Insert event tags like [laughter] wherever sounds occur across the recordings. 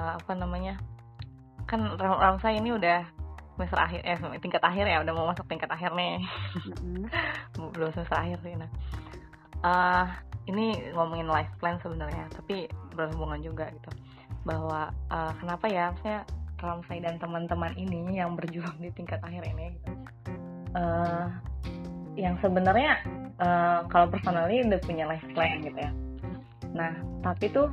uh, apa namanya kan Ramsa ini udah semester akhir eh tingkat akhir ya udah mau masuk tingkat akhir nih. Mm-hmm. [laughs] belum semester akhir sih nah. Uh, ini ngomongin life plan sebenarnya tapi berhubungan juga gitu. Bahwa uh, kenapa ya maksudnya Ramsay dan teman-teman ini yang berjuang di tingkat akhir ini gitu. Uh, yang sebenarnya uh, kalau personally udah punya life plan gitu ya. Nah tapi tuh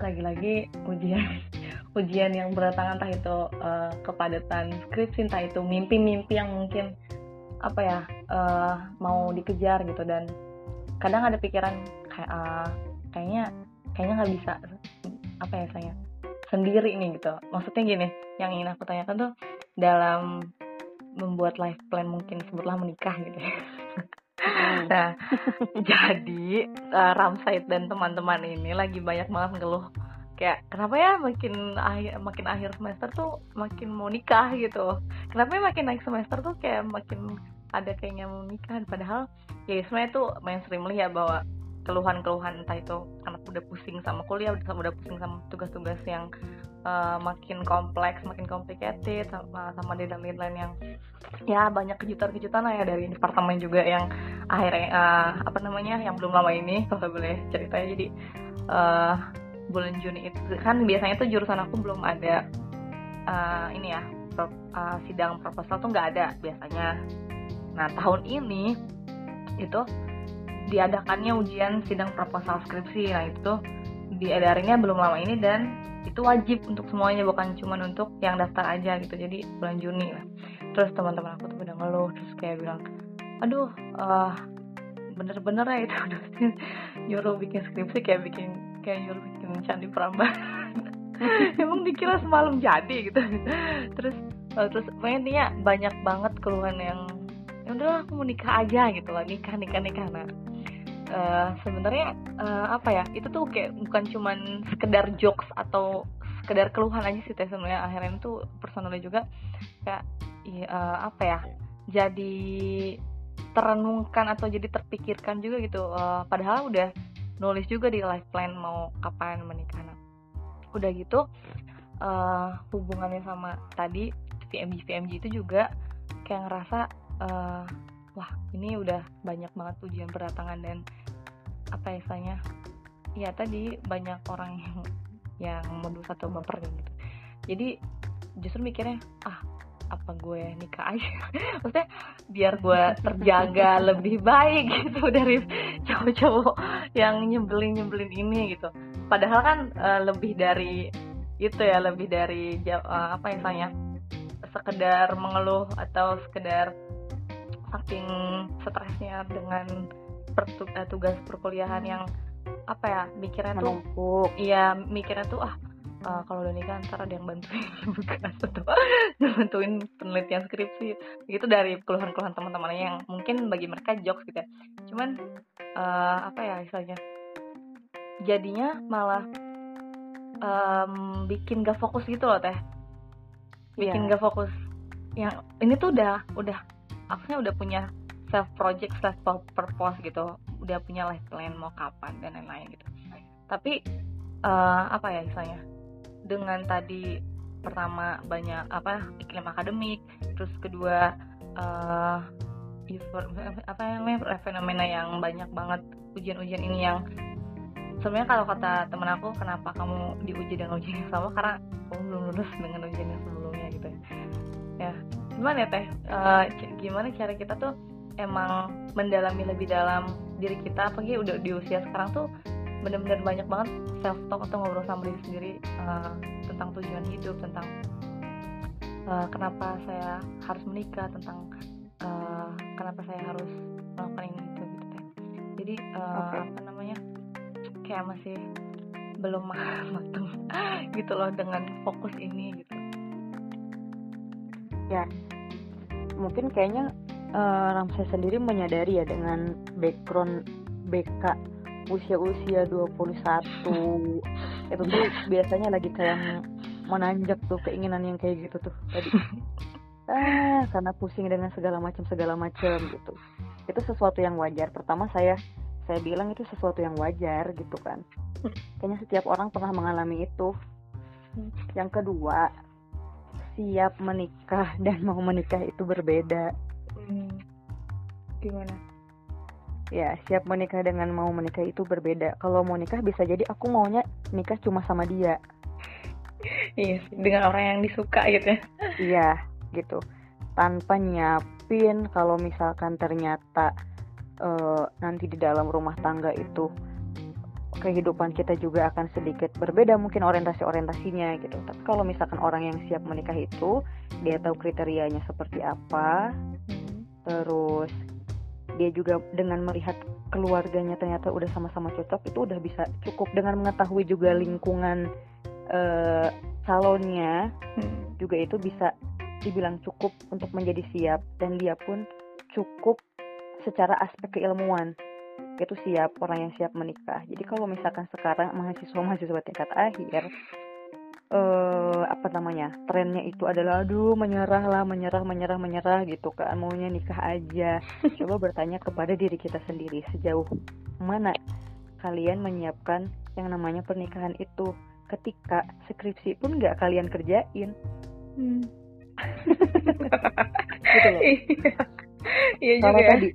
lagi-lagi ujian [laughs] ujian yang berdatangan entah itu uh, kepadatan skripsi entah itu mimpi-mimpi yang mungkin apa ya uh, mau dikejar gitu dan kadang ada pikiran kayak uh, kayaknya kayaknya nggak bisa apa ya saya sendiri nih gitu maksudnya gini yang ingin aku tanyakan tuh dalam membuat life plan mungkin sebutlah menikah gitu ya. [laughs] nah [laughs] jadi uh, Ramsaid dan teman-teman ini lagi banyak banget ngeluh. Kayak kenapa ya makin akhir makin akhir semester tuh makin mau nikah? gitu. Kenapa ya makin naik semester tuh kayak makin ada kayaknya mau nikah? Padahal ya sebenarnya tuh mainstream ya bahwa keluhan-keluhan entah itu karena udah pusing sama kuliah udah udah pusing sama tugas-tugas yang uh, makin kompleks makin complicated sama sama deadline-deadline yang ya banyak kejutan-kejutan lah ya dari departemen juga yang akhirnya uh, apa namanya yang belum lama ini kalau boleh ceritanya jadi uh, bulan Juni itu kan biasanya tuh jurusan aku belum ada uh, ini ya pro, uh, sidang proposal tuh nggak ada biasanya. Nah tahun ini itu diadakannya ujian sidang proposal skripsi. Nah itu diedarinya belum lama ini dan itu wajib untuk semuanya bukan cuma untuk yang daftar aja gitu jadi bulan Juni lah. Terus teman-teman aku tuh pada ngeluh terus kayak bilang aduh uh, bener-bener ya itu dosen [laughs] nyuruh bikin skripsi kayak bikin kayak nyuruh bikin candi perambahan. [laughs] Emang dikira semalam jadi gitu. Terus uh, terus intinya banyak banget keluhan yang ya udah aku mau nikah aja gitu lah. Nikah nikah nikah. Nah uh, sebenarnya uh, apa ya itu tuh kayak bukan cuman sekedar jokes atau sekedar keluhan aja sih teh sebenarnya. Akhirnya itu personalnya juga kayak uh, apa ya jadi terenungkan atau jadi terpikirkan juga gitu. Uh, padahal udah nulis juga di life plan mau kapan menikah. Nah, udah gitu uh, hubungannya sama tadi VMG VMG itu juga kayak ngerasa uh, wah ini udah banyak banget ujian berdatangan dan apa istilahnya? Ya tadi banyak orang yang yang modus atau baper gitu. Jadi justru mikirnya ah apa gue nikah aja? [laughs] Maksudnya biar gue terjaga [laughs] lebih baik gitu dari cowok-cowok yang nyebelin nyebelin ini gitu. Padahal kan uh, lebih dari itu ya lebih dari uh, apa istilahnya? Sekedar mengeluh atau sekedar saking stresnya dengan uh, tugas perkuliahan yang apa ya mikirnya tuh menumpuk. iya mikirnya tuh ah uh, kalau udah nikah ntar ada yang bantuin [laughs] bekas atau [laughs] bantuin penelitian skripsi. Itu dari keluhan-keluhan teman-temannya yang mungkin bagi mereka jokes gitu ya. Cuman uh, apa ya istilahnya jadinya malah um, bikin gak fokus gitu loh teh. Bikin yeah. gak fokus. Yang ini tuh udah udah aku udah punya self project self purpose gitu. Udah punya life plan mau kapan dan lain-lain gitu. Tapi uh, apa ya misalnya dengan tadi pertama banyak apa iklim akademik terus kedua uh, apa yang fenomena yang banyak banget ujian-ujian ini yang sebenarnya kalau kata temen aku kenapa kamu diuji dengan ujian yang sama? Karena kamu belum lulus dengan ujian yang sebelumnya gitu ya gimana ya teh? Uh, gimana cara kita tuh emang mendalami lebih dalam diri kita? Apalagi udah di usia sekarang tuh bener-bener banyak banget self talk atau ngobrol sama diri sendiri uh, tentang tujuan hidup tentang uh, kenapa saya harus menikah tentang uh, kenapa saya harus melakukan ini itu gitu teh. Jadi uh, okay. apa namanya kayak masih belum [laughs] matang gitu loh dengan fokus ini gitu. Ya mungkin kayaknya uh, Ramsay sendiri menyadari ya dengan background BK usia-usia 21 [laughs] itu tuh biasanya lagi kayak menanjak tuh keinginan yang kayak gitu tuh tadi. [laughs] Ah karena pusing dengan segala macam segala macam gitu. Itu sesuatu yang wajar. Pertama saya saya bilang itu sesuatu yang wajar gitu kan. [laughs] Kayaknya setiap orang pernah mengalami itu. Yang kedua siap menikah dan mau menikah itu berbeda. Hmm. gimana? Ya siap menikah dengan mau menikah itu berbeda. Kalau mau nikah bisa jadi aku maunya nikah cuma sama dia. [laughs] Iya dengan orang yang disuka gitu. Ya iya gitu. Tanpa nyiapin kalau misalkan ternyata uh, nanti di dalam rumah tangga itu kehidupan kita juga akan sedikit berbeda mungkin orientasi orientasinya gitu tapi kalau misalkan orang yang siap menikah itu dia tahu kriterianya seperti apa hmm. terus dia juga dengan melihat keluarganya ternyata udah sama-sama cocok itu udah bisa cukup dengan mengetahui juga lingkungan uh, calonnya hmm. juga itu bisa dibilang cukup untuk menjadi siap dan dia pun cukup secara aspek keilmuan itu siap orang yang siap menikah. Jadi kalau misalkan sekarang mahasiswa mahasiswa tingkat akhir uh, apa namanya trennya itu adalah aduh menyerah lah menyerah menyerah menyerah gitu kan. Maunya nikah aja. Coba bertanya kepada diri kita sendiri sejauh mana kalian menyiapkan yang namanya pernikahan itu? Ketika skripsi pun nggak kalian kerjain. Hmm. gitu loh iya kalau ya. tadi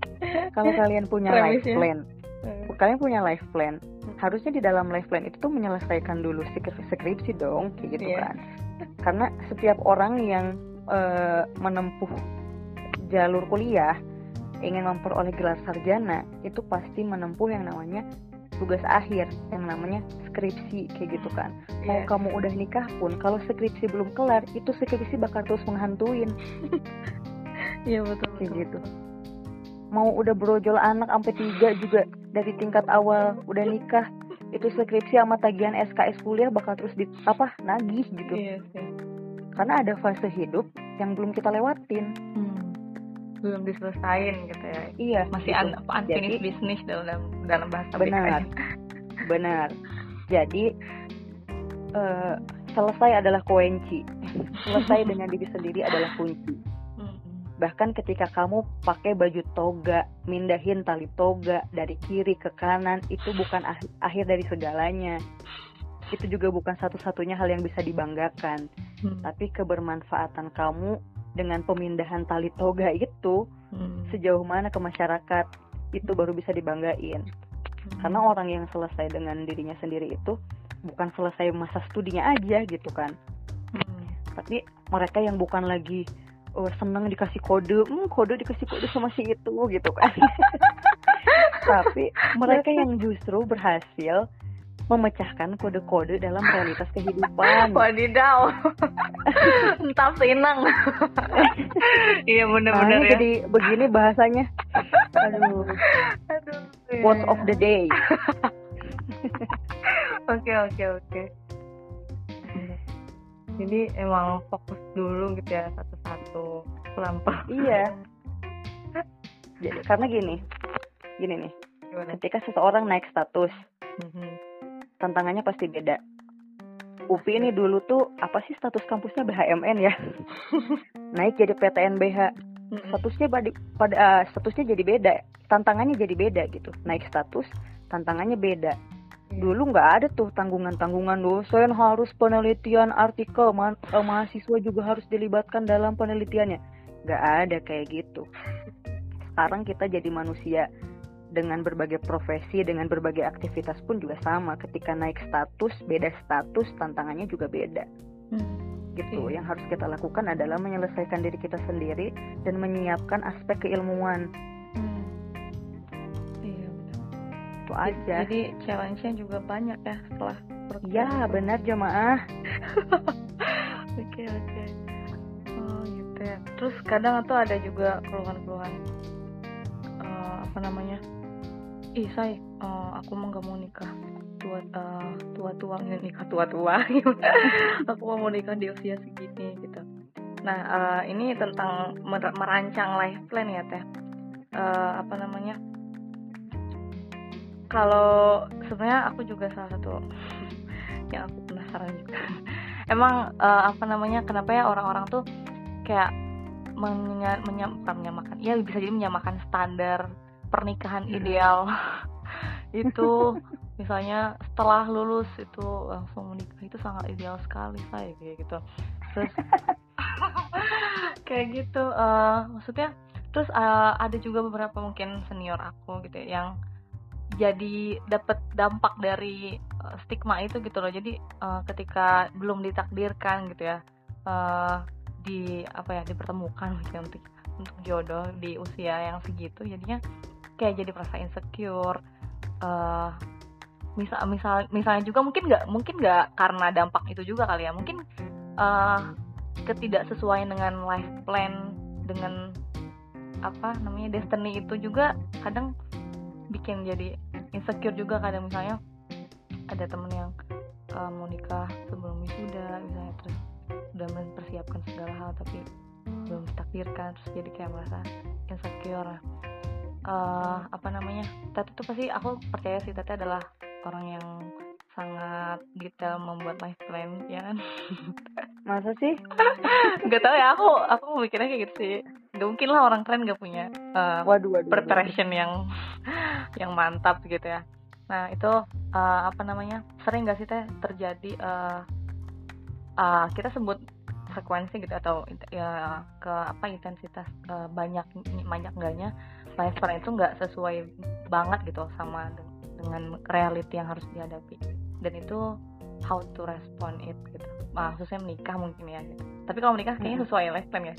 kalau kalian punya life plan hmm. kalian punya life plan harusnya di dalam life plan itu tuh menyelesaikan dulu skripsi dong kayak gitu yeah. kan karena setiap orang yang uh, menempuh jalur kuliah ingin memperoleh gelar sarjana itu pasti menempuh yang namanya tugas akhir yang namanya skripsi kayak gitu kan mau yeah. kamu udah nikah pun kalau skripsi belum kelar itu skripsi bakal terus menghantuin [laughs] iya betul, betul. kayak gitu. Mau udah brojol anak sampai tiga juga dari tingkat awal udah nikah itu skripsi sama tagihan SKS kuliah bakal terus di apa nagih gitu. Yes, yes. karena ada fase hidup yang belum kita lewatin. Hmm. belum diselesain gitu ya. Iya masih gitu. un unfinished Jadi, business dalam dalam bahasa benar. benar. Jadi uh, selesai adalah kunci. Selesai [laughs] dengan diri sendiri adalah kunci Bahkan ketika kamu pakai baju toga, mindahin tali toga dari kiri ke kanan, itu bukan akhir dari segalanya. Itu juga bukan satu-satunya hal yang bisa dibanggakan. Hmm. Tapi kebermanfaatan kamu dengan pemindahan tali toga itu hmm. sejauh mana ke masyarakat itu baru bisa dibanggain. Hmm. Karena orang yang selesai dengan dirinya sendiri itu bukan selesai masa studinya aja gitu kan. Hmm. Tapi mereka yang bukan lagi oh, seneng dikasih kode hmm kode dikasih kode sama si itu gitu kan [laughs] tapi mereka yang justru berhasil memecahkan kode-kode dalam realitas kehidupan. [laughs] Wadidaw, [laughs] entah senang. iya benar-benar nah, ya. Jadi begini bahasanya. Aduh. Aduh. Quote of the day. Oke oke oke jadi emang fokus dulu gitu ya satu-satu pelan-pelan iya. [laughs] Jadi karena gini gini nih. Gimana? ketika seseorang naik status mm-hmm. tantangannya pasti beda. UPI ini dulu tuh apa sih status kampusnya BHMN ya? [laughs] Naik jadi PTNBH mm-hmm. statusnya pada, pada uh, statusnya jadi beda tantangannya jadi beda gitu. Naik status tantangannya beda dulu nggak ada tuh tanggungan-tanggungan dosen harus penelitian artikel. Ma eh, mahasiswa juga harus dilibatkan dalam penelitiannya. Nggak ada kayak gitu. Sekarang kita jadi manusia dengan berbagai profesi dengan berbagai aktivitas pun juga sama. Ketika naik status beda status tantangannya juga beda. Hmm. gitu. iya. yang harus kita lakukan adalah menyelesaikan diri kita sendiri dan menyiapkan aspek keilmuan itu aja. Jadi challenge-nya juga banyak ya setelah ya benar jemaah. [laughs] Oke oke. Oh gitu ya. Terus kadang tuh ada juga keluhan-keluhan uh, apa namanya? Ih say uh, aku mau gak mau nikah. Tua uh, tua tua nikah tua tua [laughs] aku mau nikah di usia segini gitu. Nah uh, ini tentang merancang life plan ya teh. Uh, apa namanya kalau sebenarnya aku juga salah satu [laughs] yang aku penasaran juga. [laughs] Emang uh, apa namanya kenapa ya orang-orang tuh kayak menya, menyam, menyamakan ya bisa jadi menyamakan standar pernikahan ideal. [laughs] Itu misalnya setelah lulus itu langsung menikah itu sangat ideal sekali saya kayak gitu. Terus kayak gitu uh, maksudnya terus uh, ada juga beberapa mungkin senior aku gitu ya, yang jadi dapat dampak dari uh, stigma itu gitu loh. Jadi uh, ketika belum ditakdirkan gitu ya uh, di apa ya dipertemukan [laughs] gitu untuk untuk jodoh di usia yang segitu jadinya kayak jadi merasa insecure uh, misal misal misalnya juga mungkin nggak mungkin nggak karena dampak itu juga kali ya. Mungkin uh, ketidaksesuaian dengan life plan dengan apa namanya destiny itu juga kadang bikin jadi insecure juga kadang misalnya ada temen yang uh, mau nikah sebelum wisuda misalnya terus udah mempersiapkan segala hal tapi belum ditakdirkan terus jadi kayak merasa insecure. Uh, apa namanya? Tete tuh pasti aku percaya sih Tete adalah orang yang sangat detail membuat life plan ya kan? [laughs] Masa sih? Nggak tahu ya aku aku mikirnya kayak gitu sih. Gak mungkin lah orang keren gak punya uh, waduh, waduh, preparation waduh. yang [laughs] yang mantap gitu ya. Nah itu uh, apa namanya sering gak sih teh terjadi uh, uh, kita sebut frekuensi gitu atau ya ke apa intensitas uh, banyak banyak enggaknya life plan itu nggak sesuai banget gitu sama dengan reality yang harus dihadapi dan itu how to respond it gitu. Nah, khususnya menikah mungkin ya gitu. Tapi kalau menikah kayaknya sesuai life plan ya.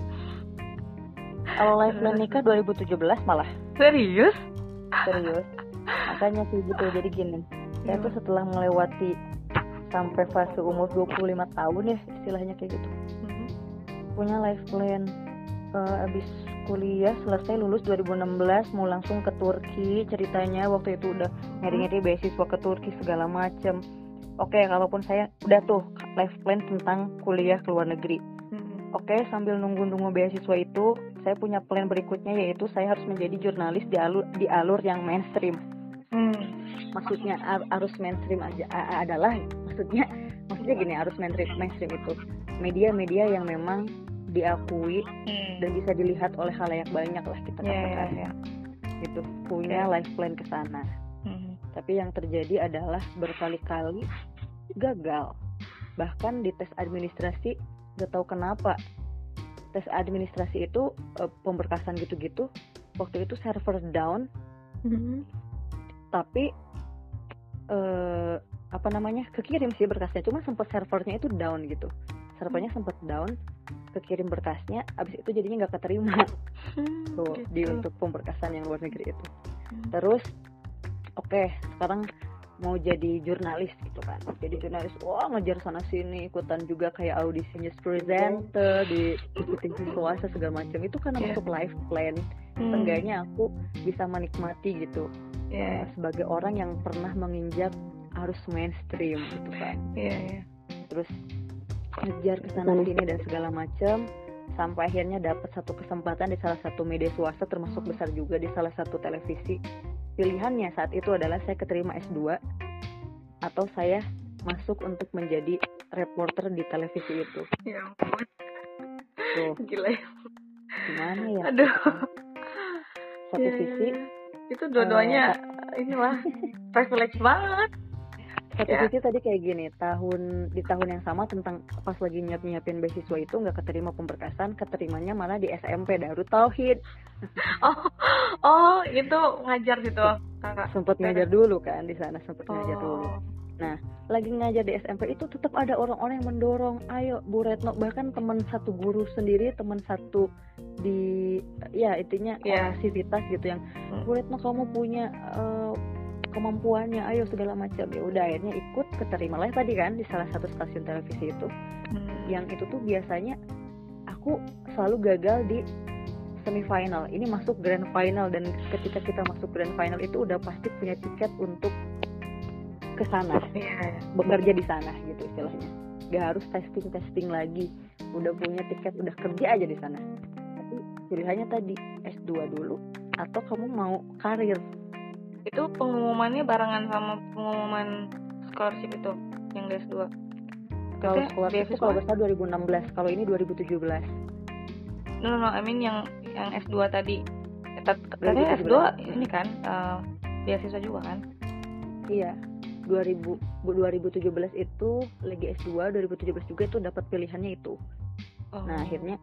Kalau life plan nikah 2017 malah. Serius? Serius. Makanya sih gitu jadi gini. Saya tuh setelah melewati sampai fase umur 25 tahun ya istilahnya kayak gitu. Mm-hmm. punya life plan uh, abis kuliah selesai lulus 2016 mau langsung ke Turki ceritanya waktu itu udah nyari-nyari beasiswa ke Turki segala macem. Oke okay, kalaupun saya udah tuh life plan tentang kuliah ke luar negeri. Hmm. oke okay, sambil nunggu-nunggu beasiswa itu saya punya plan berikutnya yaitu saya harus menjadi jurnalis di alur di alur yang mainstream. Hmm. maksudnya arus mainstream aja adalah maksudnya maksudnya gini arus mainstream mainstream itu. Media-media yang memang diakui hmm. dan bisa dilihat oleh halayak banyak lah kita yeah, katakan yeah, yeah. gitu punya okay. life plan ke sana hmm. tapi yang terjadi adalah berkali-kali gagal bahkan di tes administrasi gak tahu kenapa tes administrasi itu uh, pemberkasan gitu-gitu waktu itu server down hmm. tapi uh, apa namanya kekirim sih berkasnya cuma sempat servernya itu down gitu servernya sempat down kekirim berkasnya abis itu jadinya nggak keterima hmm, [laughs] tuh gitu. di untuk pemberkasan yang luar negeri itu hmm. terus oke okay, sekarang mau jadi jurnalis gitu kan jadi jurnalis wah ngejar sana sini ikutan juga kayak audisi news presenter di ikutin swasta segala macam itu karena yeah. masuk live plan hmm. Seenggaknya aku bisa menikmati gitu yeah. uh, sebagai orang yang pernah menginjak arus mainstream gitu kan yeah, yeah. terus ngejar ke sana sini dan segala macam sampai akhirnya dapat satu kesempatan di salah satu media swasta termasuk besar juga di salah satu televisi. Pilihannya saat itu adalah saya keterima S2 atau saya masuk untuk menjadi reporter di televisi itu. Ya ampun. Tuh. Gila ya. Gimana ya? Aduh. Satu ya, sisi ya. itu dua-duanya uh, inilah privilege banget satu yeah. sisi tadi kayak gini tahun di tahun yang sama tentang pas lagi nyiap nyiapin beasiswa itu nggak keterima pemberkasan keterimanya malah di SMP Darut Tauhid [laughs] oh oh itu ngajar gitu kakak sempet ngajar dulu kan di sana sempet oh. ngajar dulu nah lagi ngajar di SMP itu tetap ada orang-orang yang mendorong ayo Bu Retno bahkan teman satu guru sendiri teman satu di ya intinya yeah. civitas gitu yang hmm. Bu Retno kamu punya uh, kemampuannya ayo segala macam. Ya udah akhirnya ikut keterima lah tadi kan di salah satu stasiun televisi itu. Hmm. yang itu tuh biasanya aku selalu gagal di semifinal. Ini masuk grand final dan ketika kita masuk grand final itu udah pasti punya tiket untuk ke sana. Yeah. bekerja di sana gitu istilahnya. Gak harus testing testing lagi. Udah punya tiket udah kerja aja di sana. Tapi pilihannya tadi S2 dulu. Atau kamu mau karir itu pengumumannya barengan sama pengumuman scholarship itu yang DS2 kalau scholarship itu kalau besar 2016 kalau ini 2017 no no no I mean yang yang S2 tadi. Katanya S2 ini kan uh, beasiswa juga kan? Iya 2000 2017 itu lagi S2 2017 juga itu dapat pilihannya itu. Oh. nah akhirnya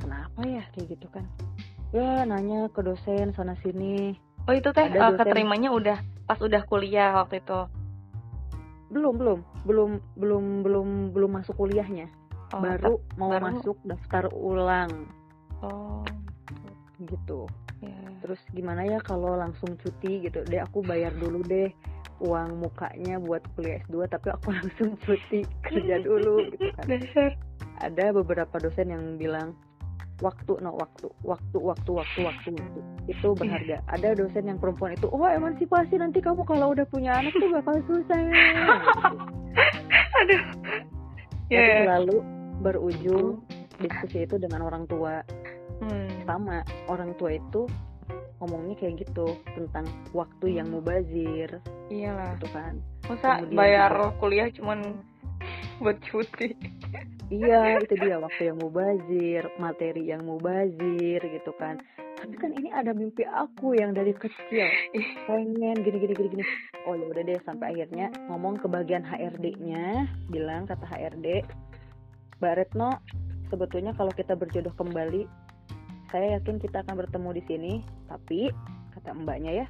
kenapa ya? Kayak gitu kan. Ya nanya ke dosen sana sini oh itu teh uh, keterimanya udah pas udah kuliah waktu itu? Belum belum. Belum belum belum belum masuk kuliahnya. Oh, baru mau baru... masuk daftar ulang. Oh. Gitu. Yeah. terus gimana ya kalau langsung cuti gitu? Deh aku bayar dulu deh uang mukanya buat kuliah S2 tapi aku [laughs] langsung cuti kerja dulu gitu kan. Ada beberapa dosen yang bilang waktu no waktu waktu waktu waktu waktu waktu. Itu berharga. Ada dosen yang perempuan itu oh emansipasi nanti kamu kalau udah punya anak tuh bakal susah. [laughs] Ya aduh. Yeah. tapi selalu berujung diskusi itu dengan orang tua. Hmm. sama orang tua itu ngomongnya kayak gitu tentang waktu yang mubazir. Iyalah. Gitu kan. Masa Kemudian bayar juga, kuliah cuman [laughs] buat cuti. Iya itu dia waktu yang mubazir materi yang mubazir gitu kan. Tapi kan ini ada mimpi aku yang dari kecil. [laughs] Pengen gini gini gini gini. Oh ya udah deh sampai akhirnya ngomong ke bagian HRD-nya bilang kata HRD Mbak Retno sebetulnya kalau kita berjodoh kembali saya yakin kita akan bertemu di sini. Tapi kata mbaknya ya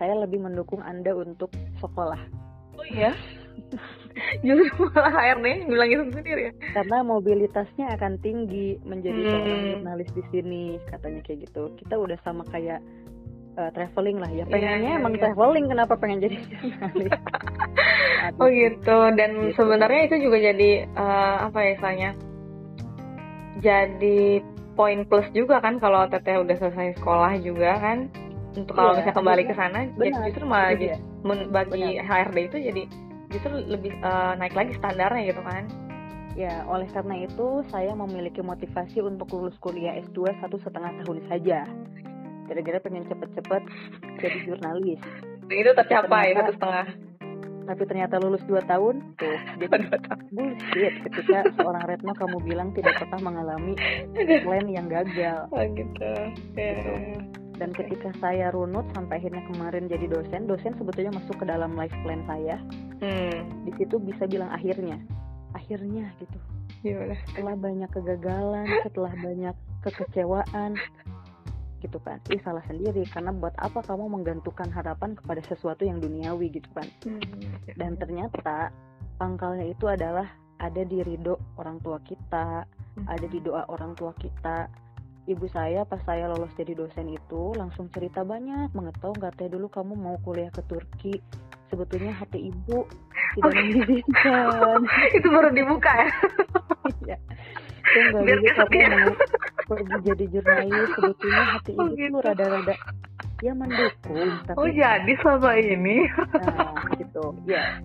saya lebih mendukung anda untuk sekolah. Oh iya [laughs] [laughs] justru malah HRD bilang itu sendiri ya karena mobilitasnya akan tinggi menjadi hmm. seorang jurnalis di sini katanya kayak gitu kita udah sama kayak uh, traveling lah ya iya, pengennya yeah, emang yeah. traveling kenapa pengen jadi jurnalis [laughs] oh gitu dan gitu. sebenarnya itu juga jadi uh, apa ya istilahnya jadi poin plus juga kan kalau teteh udah selesai sekolah juga kan untuk kalau yeah, misalnya kembali ke sana ya justru malah yeah. bagi benar. HRD itu jadi justru lebih uh, naik lagi standarnya gitu kan. Ya oleh karena itu saya memiliki motivasi untuk lulus kuliah S2 satu setengah tahun saja. Gara-gara pengen cepet-cepet jadi jurnalis. Itu tercapai satu setengah. Tapi ternyata lulus 2 tahun tuh [laughs] jadi bullshit ketika seorang Retno kamu bilang tidak pernah mengalami [laughs] plan yang gagal. Oh gitu, yeah. gitu. Dan ketika saya runut sampai akhirnya kemarin jadi dosen dosen sebetulnya masuk ke dalam life plan saya. Hmm. di situ bisa bilang akhirnya akhirnya gitu. Setelah banyak kegagalan setelah banyak kekecewaan gitu kan. Ih salah sendiri karena buat apa kamu menggantungkan harapan kepada sesuatu yang duniawi gitu kan. Hmm. dan ternyata pangkalnya itu adalah ada di ridho orang tua kita hmm. ada di doa orang tua kita ibu saya pas saya lolos jadi dosen itu langsung cerita banyak mengetau nggak teh dulu kamu mau kuliah ke Turki? Sebetulnya hati ibu tidak mengizinkan. [laughs] Itu baru dibuka ya, ya. Biar kamu mau pergi jadi jurnalis sebetulnya hati oh, ibu gitu. tuh rada-rada ya mendukung tapi oh jadi selama ini? nah [laughs] gitu. Ya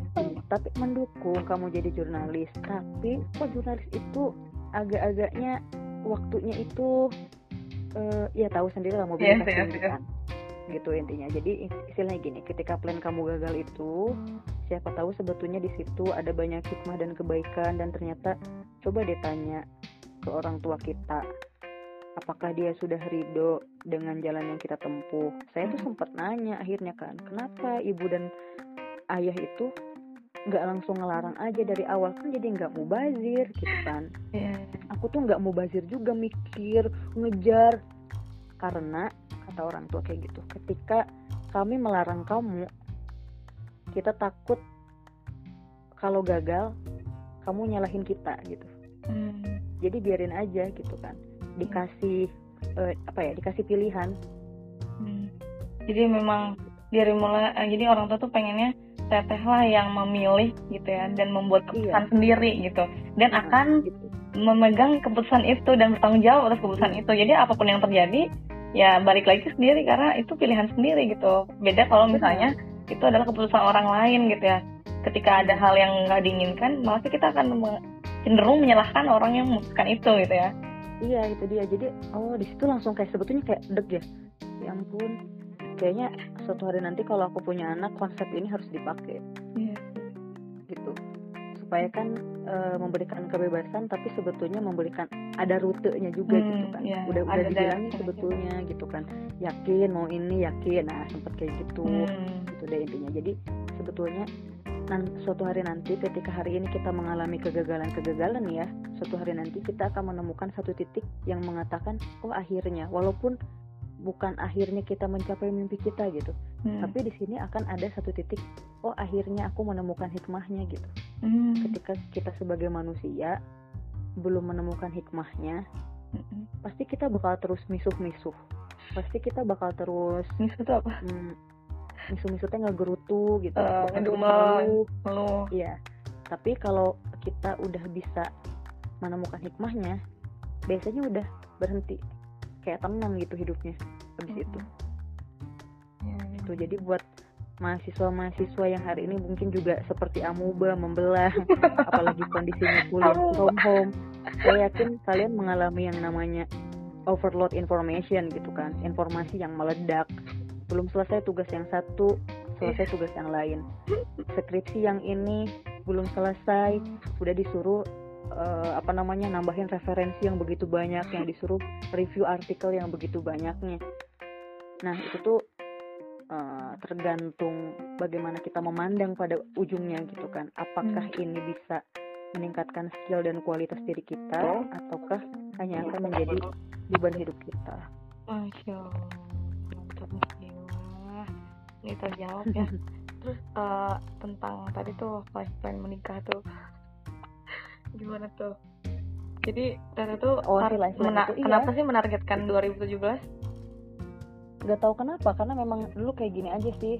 tapi mendukung kamu jadi jurnalis tapi kok jurnalis itu agak-agaknya waktunya itu uh, ya tahu sendiri lah mobilitas yes, yes, yes. kan. Gitu intinya. Jadi istilahnya gini ketika plan kamu gagal itu siapa tahu sebetulnya di situ ada banyak hikmah dan kebaikan dan ternyata coba ditanya ke orang tua kita apakah dia sudah ridho dengan jalan yang kita tempuh? Saya tuh sempat nanya akhirnya kan kenapa ibu dan ayah itu nggak langsung ngelarang aja dari awal? Kan jadi nggak mau bazir gitu kan. Yeah. Aku tuh nggak mau bazir juga mikir ngejar karena kata orang tua kayak gitu ketika kami melarang kamu kita takut kalau gagal kamu nyalahin kita gitu mm. jadi biarin aja gitu kan dikasih uh, apa ya dikasih pilihan hmm. jadi memang dari mulai uh, jadi orang tua tuh pengennya teteh lah yang memilih gitu ya dan membuat keputusan iya. sendiri gitu dan nah, akan gitu. Memegang keputusan itu dan bertanggung jawab atas keputusan itu. Jadi apa pun yang terjadi ya balik lagi sendiri karena itu pilihan sendiri gitu. Beda kalau misalnya itu adalah keputusan orang lain gitu ya. Ketika ada hal yang nggak diinginkan malah kita akan cenderung menyalahkan orang yang memutuskan itu gitu ya. Iya itu dia. Jadi oh di situ langsung kayak sebetulnya kayak deg ya. Ya ampun kayaknya suatu hari nanti kalau aku punya anak konsep ini harus dipakai. Yeah. gitu. Supaya kan e, memberikan kebebasan tapi sebetulnya memberikan ada rutenya juga hmm, gitu kan. yeah, udah udah dibilangin sebetulnya juga. gitu kan. Yakin mau ini yakin. Nah sempet kayak gitu. Hmm. gitu deh intinya. Jadi sebetulnya nan suatu hari nanti ketika hari ini kita mengalami kegagalan-kegagalan ya suatu hari nanti kita akan menemukan satu titik yang mengatakan oh akhirnya. Walaupun bukan akhirnya kita mencapai mimpi kita gitu. Hmm. tapi di sini akan ada satu titik oh akhirnya aku menemukan hikmahnya gitu. Hmm. ketika kita sebagai manusia belum menemukan hikmahnya hmm. pasti kita bakal terus misuh-misuh. Pasti kita bakal terus misuh itu apa? hmm, misu-misutnya ngegerutu gitu. Uh, ngeluh. Iya. Tapi kalau kita udah bisa menemukan hikmahnya biasanya udah berhenti kayak tenang gitu hidupnya habis hmm. itu. Ya, ya. itu jadi buat mahasiswa-mahasiswa yang hari ini mungkin juga seperti amuba membelah [laughs] apalagi kondisinya kuliah from home. Saya yakin kalian mengalami yang namanya overload information gitu kan informasi yang meledak. Belum selesai tugas yang satu selesai tugas yang lain. Skripsi yang ini belum selesai udah disuruh uh, apa namanya nambahin referensi yang begitu banyak yang disuruh review artikel yang begitu banyaknya. Nah itu tuh uh, tergantung bagaimana kita memandang pada ujungnya gitu kan. Apakah hmm. ini bisa meningkatkan skill dan kualitas diri kita ataukah hanya akan menjadi beban hidup kita? Masya Allah mantap ini terjawab ya. [laughs] Terus uh, tentang tadi tuh lifestyle menikah tuh gimana tuh? Jadi Tata tuh oh, si mena- itu, iya. kenapa sih menargetkan 2017 Gak tahu kenapa karena memang dulu kayak gini aja sih.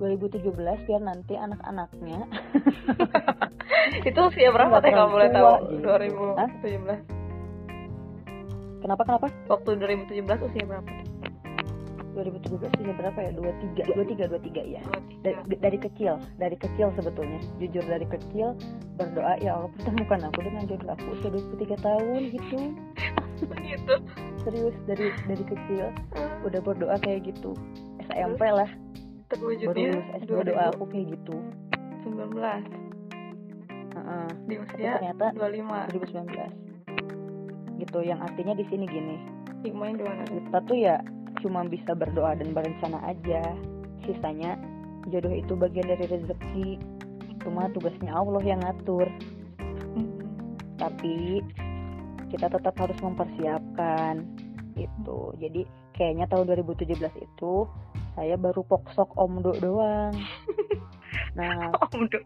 2017 biar nanti anak-anaknya. [laughs] Itu usia berapa teh kalau boleh tahu? gitu. 2017 kenapa kenapa? Waktu 2017 usia berapa 2017 ini berapa ya? 23, 23, 23 ya. Dari, dari kecil, dari kecil sebetulnya. Jujur dari kecil berdoa ya Allah [laughs] pertemukan aku dengan jodoh aku usia 23 tahun gitu. gitu. Serius dari dari kecil udah berdoa kayak gitu. SMP lah. Terwujudnya SD doa aku kayak gitu. 19. Uh -uh. Di usia ternyata 25. 2019. Gitu yang artinya di sini gini. Hikmahnya gimana? Kita tuh ya cuma bisa berdoa dan berencana aja. Sisanya jodoh itu bagian dari rezeki. Cuma tugasnya Allah yang ngatur. Tapi kita tetap harus mempersiapkan. Itu jadi kayaknya tahun 2017 itu saya baru poksok omdo doang. [laughs] Nah omdo.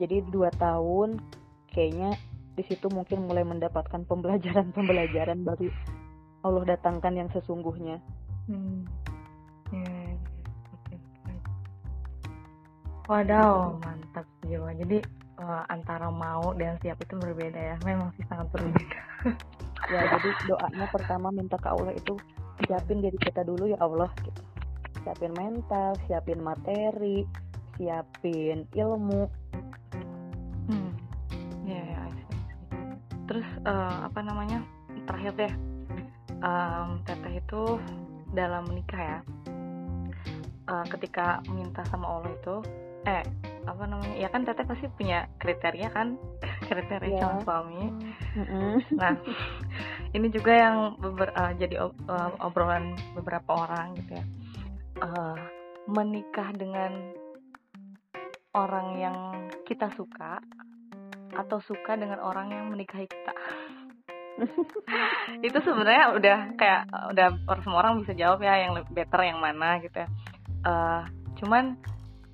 Jadi dua tahun kayaknya di situ mungkin mulai mendapatkan pembelajaran-pembelajaran baru Allah datangkan yang sesungguhnya. Hmm. Yeah. Okay. Wadaw, mantap jiwa. Jadi uh, antara mau dan siap itu berbeda ya. Memang sih sangat berbeda. [laughs] ya, jadi doanya pertama minta ke Allah itu siapin diri kita dulu ya Allah gitu. Siapin mental, siapin materi, siapin ilmu. Hmm. Ya, ya, Terus uh, apa namanya? Terakhir deh um, teteh itu dalam menikah ya. Uh, ketika minta sama Allah itu eh apa namanya ya kan teteh pasti punya kriteria kan? [laughs] Kriteria yeah. calon suami. Mm-hmm. nah [laughs] ini juga yang beber, uh, jadi ob, uh, obrolan beberapa orang gitu ya. Uh, menikah dengan orang yang kita suka atau suka dengan orang yang menikahi kita [laughs] [laughs] itu sebenarnya udah kayak udah semua orang bisa jawab ya yang better yang mana gitu ya. Uh, cuman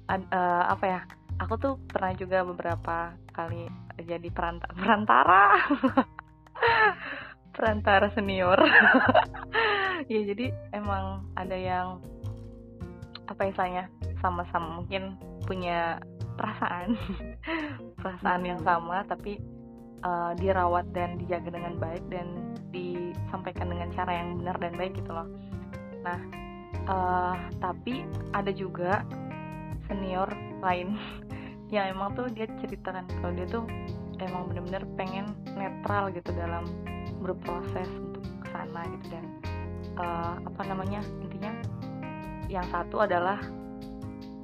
uh, apa ya aku tuh pernah juga beberapa kali jadi perantara perantara. [laughs] Perantara senior. [laughs] Ya jadi emang ada yang apa istilahnya sama-sama mungkin punya perasaan. Perasaan yang sama tapi uh, dirawat dan dijaga dengan baik dan disampaikan dengan cara yang benar dan baik gitu loh. Nah uh, tapi ada juga senior lain [laughs] yang emang tuh dia ceritakan kalau dia tuh emang bener-bener pengen netral gitu dalam berproses untuk ke sana gitu dan uh, apa namanya intinya yang satu adalah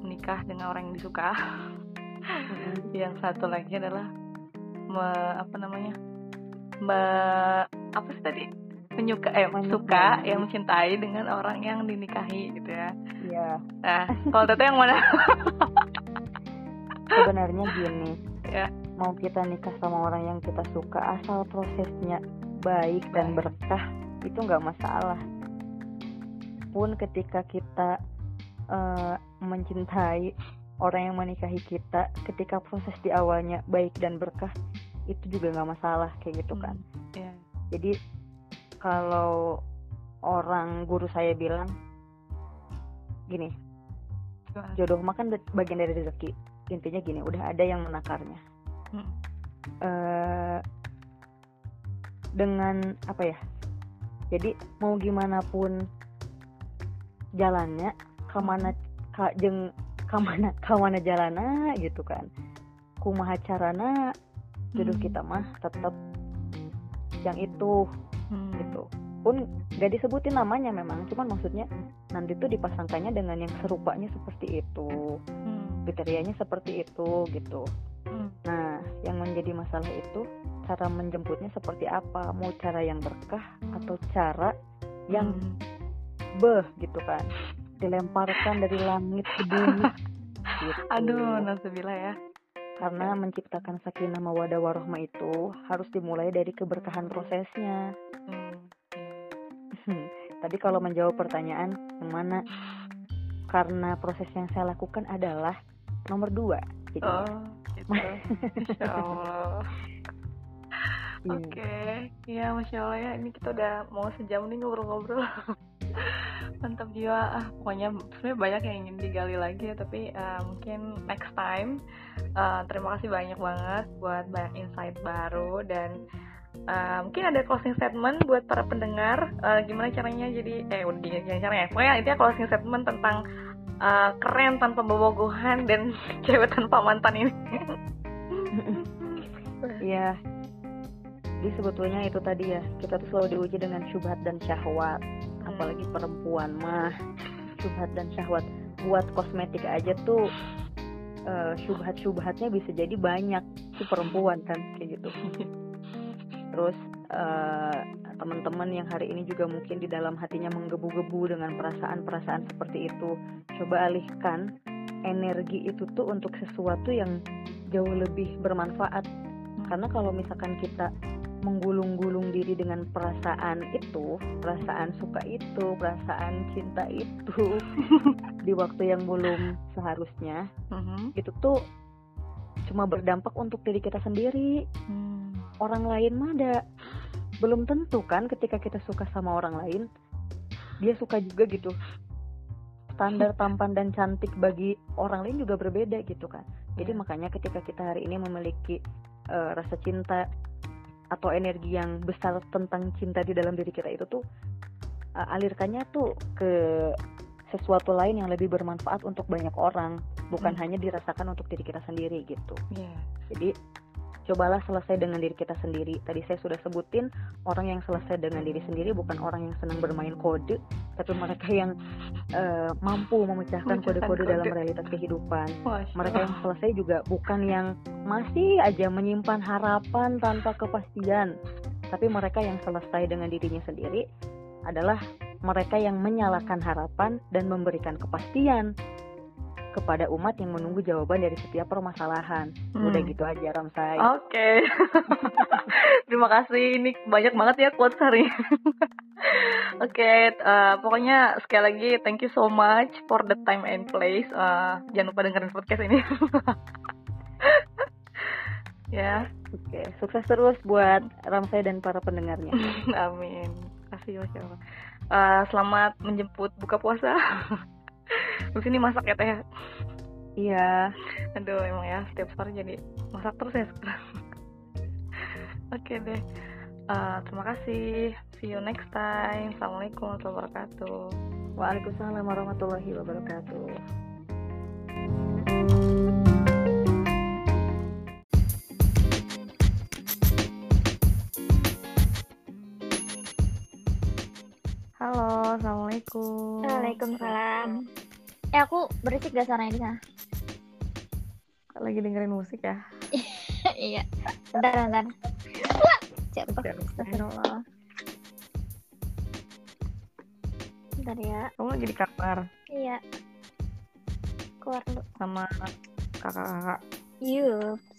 menikah dengan orang yang disuka. [laughs] Yang satu lagi adalah me, apa namanya? Me, apa sih tadi? Menyuka eh suka yang mencintai dengan orang yang dinikahi gitu ya. Iya. Nah kalau teteh yang mana? Sebenarnya gini. Ya. Mau kita nikah sama orang yang kita suka asal prosesnya baik dan berkah itu nggak masalah. Pun ketika kita uh, mencintai orang yang menikahi kita ketika proses di awalnya baik dan berkah itu juga nggak masalah kayak gitu kan. Hmm, yeah. jadi kalau orang guru saya bilang gini jodoh makan bagian dari rezeki. Intinya gini udah ada yang menakarnya. Hmm. uh, dengan apa ya jadi mau gimana pun jalannya ke mana ka, jeng [laughs] ke mana ke mana jalana gitu kan. Kumaha carana jodoh kita mah tetap yang itu hmm. gitu pun gak disebutin namanya memang cuman maksudnya nanti tuh dipasangkannya dengan yang serupanya seperti itu hmm. kriterianya seperti itu gitu hmm. nah yang menjadi masalah itu cara menjemputnya seperti apa mau cara yang berkah atau cara yang hmm. beh gitu kan dilemparkan dari langit ke bumi [laughs] gitu. aduh nasibila ya karena menciptakan sakinah mawadah warohmah itu harus dimulai dari keberkahan prosesnya hmm. tadi kalau menjawab pertanyaan yang mana karena proses yang saya lakukan adalah nomor dua jadi oh, gitu. Masya Allah [laughs] iya. Oke, okay. ya masya Allah ya. Ini kita udah mau sejam nih ngobrol-ngobrol. Mantap jiwa. Ah, pokoknya sebenarnya banyak yang ingin digali lagi ya, tapi uh, mungkin next time uh, terima kasih banyak banget buat banyak insight baru dan uh, mungkin ada closing statement buat para pendengar uh, gimana caranya jadi eh udah gimana caranya. Pokoknya intinya closing statement tentang uh, keren tanpa bobogohan dan [laughs] cewek tanpa mantan ini. [laughs] Iya, jadi sebetulnya itu tadi ya kita tuh selalu diuji dengan syubhat dan syahwat apalagi hmm. perempuan mah syubhat dan syahwat. Buat kosmetik aja tuh uh, syubhat-syubhatnya bisa jadi banyak si perempuan kan kayak gitu. [laughs] Terus uh, teman-teman yang hari ini juga mungkin di dalam hatinya menggebu-gebu dengan perasaan-perasaan seperti itu coba alihkan energi itu tuh untuk sesuatu yang jauh lebih bermanfaat. Karena kalau misalkan kita menggulung-gulung diri dengan perasaan itu, perasaan suka itu, perasaan cinta itu [laughs] di waktu yang belum seharusnya, uh-huh. itu tuh cuma berdampak untuk diri kita sendiri. Hmm. Orang lain mah ada belum tentu kan ketika kita suka sama orang lain, dia suka juga gitu. Standar [laughs] tampan dan cantik bagi orang lain juga berbeda gitu kan. Jadi yeah. makanya ketika kita hari ini memiliki uh, rasa cinta atau energi yang besar tentang cinta di dalam diri kita itu tuh uh, alirkannya tuh ke sesuatu lain yang lebih bermanfaat untuk banyak orang bukan hmm. hanya dirasakan untuk diri kita sendiri gitu yeah. jadi cobalah selesai dengan diri kita sendiri. Tadi saya sudah sebutin orang yang selesai dengan diri sendiri bukan orang yang senang bermain kode, tapi mereka yang uh, mampu memecahkan kode-kode dalam realitas kehidupan. Mereka yang selesai juga bukan yang masih aja menyimpan harapan tanpa kepastian, tapi mereka yang selesai dengan dirinya sendiri adalah mereka yang menyalakan harapan dan memberikan kepastian kepada umat yang menunggu jawaban dari setiap permasalahan. Hmm. Udah gitu aja Ramsay. Oke. Okay. [laughs] Terima kasih. Ini banyak banget ya quotes hari. [laughs] Oke, okay, uh, pokoknya sekali lagi thank you so much for the time and place. Uh, jangan lupa dengerin podcast ini. [laughs] ya. Oke, okay. sukses terus buat Ramsay dan para pendengarnya. Amin. Kasih Masya Allah. Uh, selamat menjemput buka puasa. Terus ini masak ya teh Iya. Aduh emang ya setiap sore jadi masak terus ya sekarang. Oke deh. Uh, terima kasih. See you next time. Assalamualaikum warahmatullahi wabarakatuh. Waalaikumsalam warahmatullahi wabarakatuh. Halo, assalamualaikum. Waalaikumsalam. Eh aku berisik gak suaranya di sana? Lagi dengerin musik ya? [laughs] iya. Bentar, bentar. Wah, jatuh. Astagfirullah. Bentar ya. Kamu lagi di kamar Iya. Keluar dulu. sama kakak-kakak. Yups.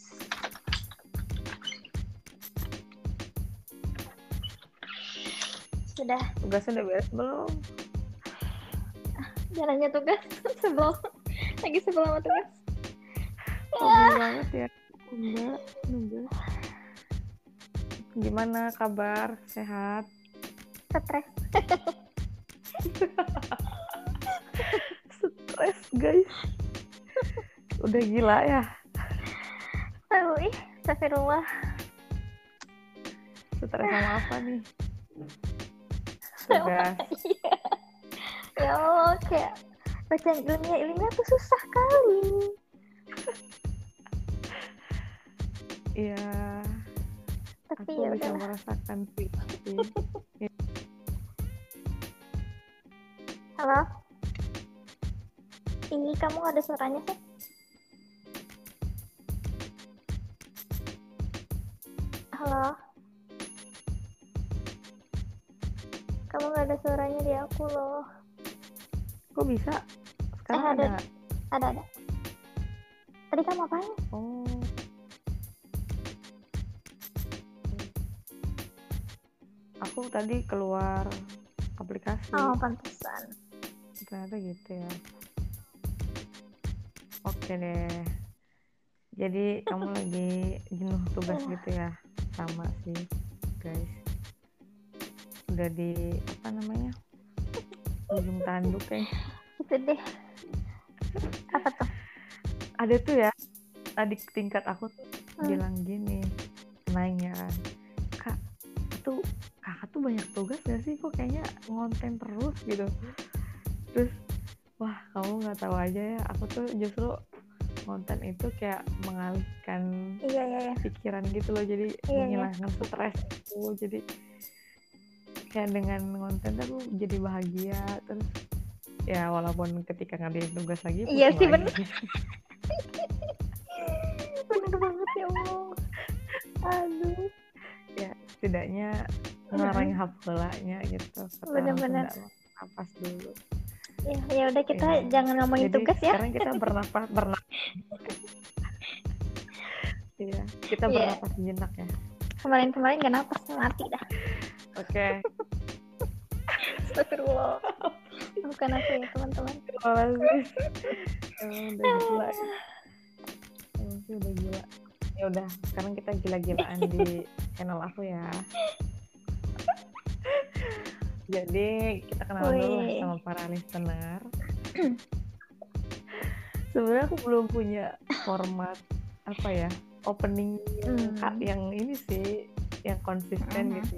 Sudah Tugasnya udah beres belum? jalannya tugas [laughs] sebelum lagi sebelum sama tugas. Hobi banget ya. Enggak, enggak. Gimana kabar? Sehat? Stres. [laughs] Stres guys. Udah gila ya. Tahu ih, astagfirullah. Stres sama apa nih? Tugas. [laughs] Iya. ya Allah, kayak bacaan ilmiah ilmiah tuh susah kali. Iya. Tapi Aku ya bisa udah. merasakan sih. Halo. Ini kamu ada suaranya sih? Halo. Ada suaranya di aku loh. Kok bisa? Sekarang Eh, ada. ada? Ada ada. Tadi kamu apain? Oh. Aku tadi keluar aplikasi. Oh, pantesan. Ternyata gitu ya. Oke deh. Jadi kamu [laughs] lagi jenuh tugas Iya. gitu ya? Sama sih, guys. Udah di apa namanya? Ujung tanduk kayak. Itu deh. Apa tuh? Ada tuh ya. Adik tingkat aku tuh Hmm. bilang gini, nanya kak, itu kakak tuh banyak tugas gak sih? Kok kayaknya ngonten terus gitu. Terus, wah kamu nggak tahu aja ya, aku tuh justru konten itu kayak mengalihkan Iya iya iya. pikiran gitu loh, jadi Iya, iya. menghilangkan stres itu. Jadi kayak dengan konten tuh jadi bahagia terus ya walaupun ketika ngerjain tugas lagi Iya sih, lagi. [laughs] Bener banget ya Allah. aduh ya setidaknya ngelarang hafalanya gitu Bener-bener. napas dulu Ya, ya udah kita Iya. jangan ngomongin jadi tugas ya. sekarang kita [laughs] bernapas bernapas iya kita Iya. bernapas sejenak ya Kemarin-kemarin gak napas mati dah. oke Astagfirullah. Bukan aku ya teman-teman. emang udah gila emang sih udah gila ya udah sekarang kita gila-gilaan di channel aku ya jadi kita kenalan dulu sama para listener [clears throat] sebenarnya aku belum punya format apa ya opening yang, Hmm. ka- yang ini sih yang konsisten Mhm. gitu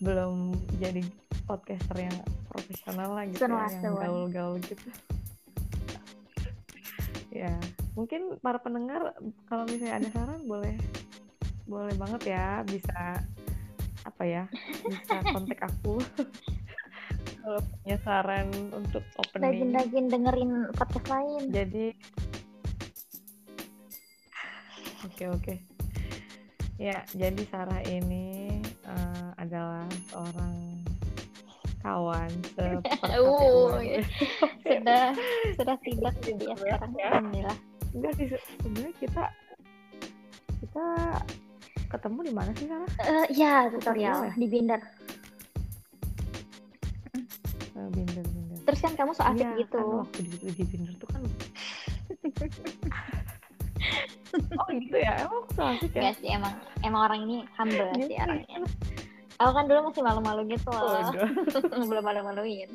belum jadi podcaster yang profesional lah gitu ya, yang gaul-gaul gitu. Ya mungkin para pendengar kalau misalnya ada saran boleh boleh banget ya bisa apa ya bisa [laughs] kontak aku. Kalau punya saran untuk opening. Rajin-rajin dengerin podcast lain. jadi oke oke. Ya jadi Sarah ini eh, adalah seorang kawan [laughs] Uh, ya. [laughs] Sudah sudah tidak sekarang. Ya. Alhamdulillah. enggak sih se- sebenarnya kita kita ketemu di mana sih Sarah Eh, ya Tutorial tutorial di Binder. Eh, binder binder Terus kan kamu so asik Iya, gitu. kan waktu di, di binder tuh kan [laughs] oh gitu ya emang aku so asik ya Enggak sih emang emang orang ini humble Iya sih. orangnya. Aku kan dulu masih malu-malu gitu loh. Waduh. [laughs] Belum malu-maluin.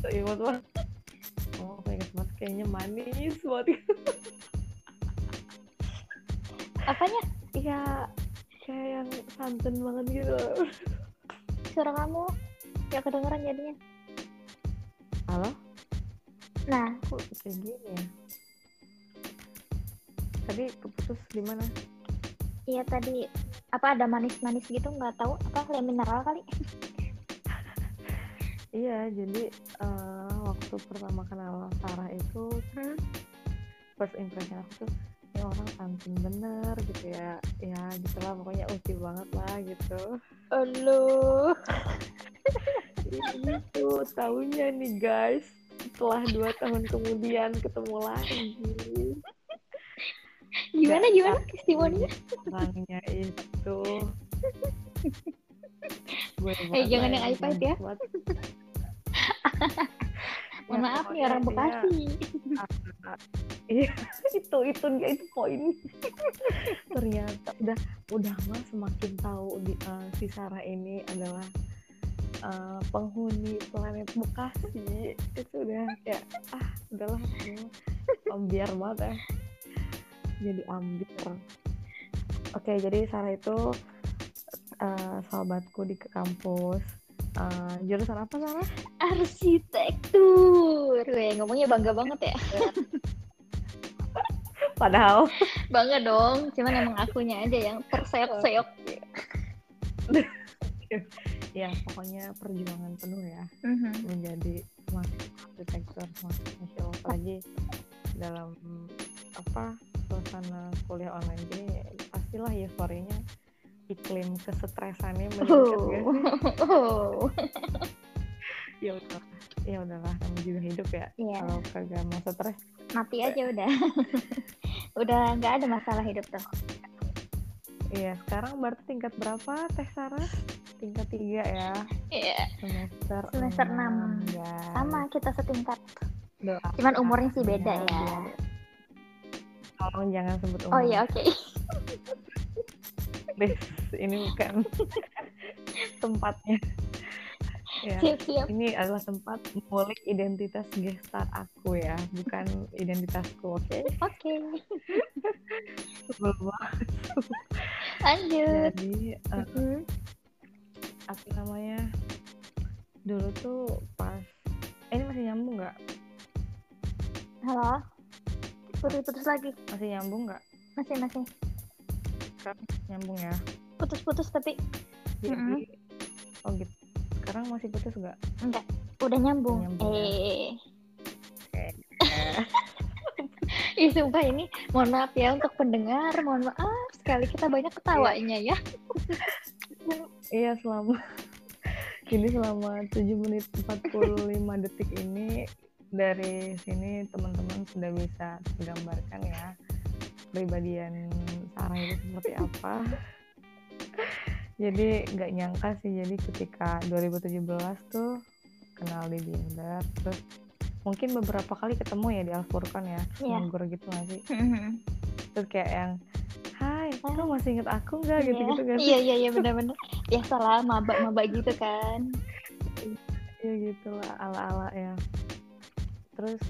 ingat banget oh ingat banget kayaknya manis banget Apanya? iya kayak yang santan banget gitu Suara kamu ya kedengeran jadinya. halo Nah, kok kayak gini ya tadi keputus di mana iya tadi apa ada manis-manis gitu nggak tahu apa kayak mineral kali. [laughs] iya jadi eh, waktu pertama kenal Sarah itu Hmm. first impression aku tuh ini orang santun bener gitu ya ya gitu lah pokoknya uci banget lah gitu Aduh. [laughs] itu tahunya nih guys setelah dua tahun kemudian ketemu lagi gimana gimana testimoninya? Orangnya itu. Gue eh jangan yang iPad ya. [laughs] mohon maaf nih orang Bekasi. Iya. [laughs] Itu itu dia itu poin. [laughs] Ternyata udah udah mah semakin tahu di, uh, si Sarah ini adalah uh, penghuni planet Bekasi. Itu udah kayak ah udahlah biar banget ya jadi ambil. Oke jadi Sarah itu uh, sahabatku di kampus. Uh, jurusan apa Sarah? Arsitektur. Weh, ngomongnya bangga banget ya. [laughs] Padahal. Bangga dong cuman emang akunya aja yang terseok-seok. [laughs] Ya pokoknya perjuangan penuh ya. Mm-hmm. menjadi mahasiswa arsitektur mahasiswa apalagi dalam apa suasana kuliah online ini pastilah euforianya iklim kesetresannya [laughs] meningkat oh. Gak? oh. [laughs] ya udah ya udahlah kamu juga hidup ya yeah. kalau kagak mau stres mati aja udah [laughs] udah nggak ada masalah hidup tuh iya sekarang berarti tingkat berapa teh Sarah tingkat tiga ya iya yeah. semester semester enam ya. sama kita setingkat Doa. cuman umurnya sih beda ya, ya. Tolong jangan sebut umur oh iya oke [laughs] okay. ini bukan [laughs] tempatnya ya. siap, siap. ini adalah tempat mengulik identitas gestar aku ya bukan identitasku oke okay? oke okay. lanjut jadi uh, uh-huh. apa namanya dulu tuh pas eh, ini masih nyambung nggak halo putus-putus lagi. Masih nyambung nggak? Masih masih. Nyambung ya. Putus-putus tapi jadi mm -hmm. oh gitu. Sekarang masih putus nggak? Enggak udah nyambung, nyambung ya? eh. Ya? [laughs] Ih, sumpah ini mohon maaf ya untuk pendengar. Mohon maaf sekali kita banyak ketawanya ya. [laughs] Iya selama ini selama 7 menit 45 detik ini dari sini teman-teman sudah bisa menggambarkan ya kepribadian Sarah itu seperti apa [laughs] jadi nggak nyangka sih jadi ketika 2017 tuh kenal di Binder terus mungkin beberapa kali ketemu ya di Alfurkan ya yeah. nganggur gitu gak sih mm-hmm. [laughs] terus kayak yang Hai, kamu masih inget aku nggak gitu gitu gak sih? Iya iya iya benar-benar. ya salah mabak mabak gitu kan. Iya gitulah ala ala ya. Terus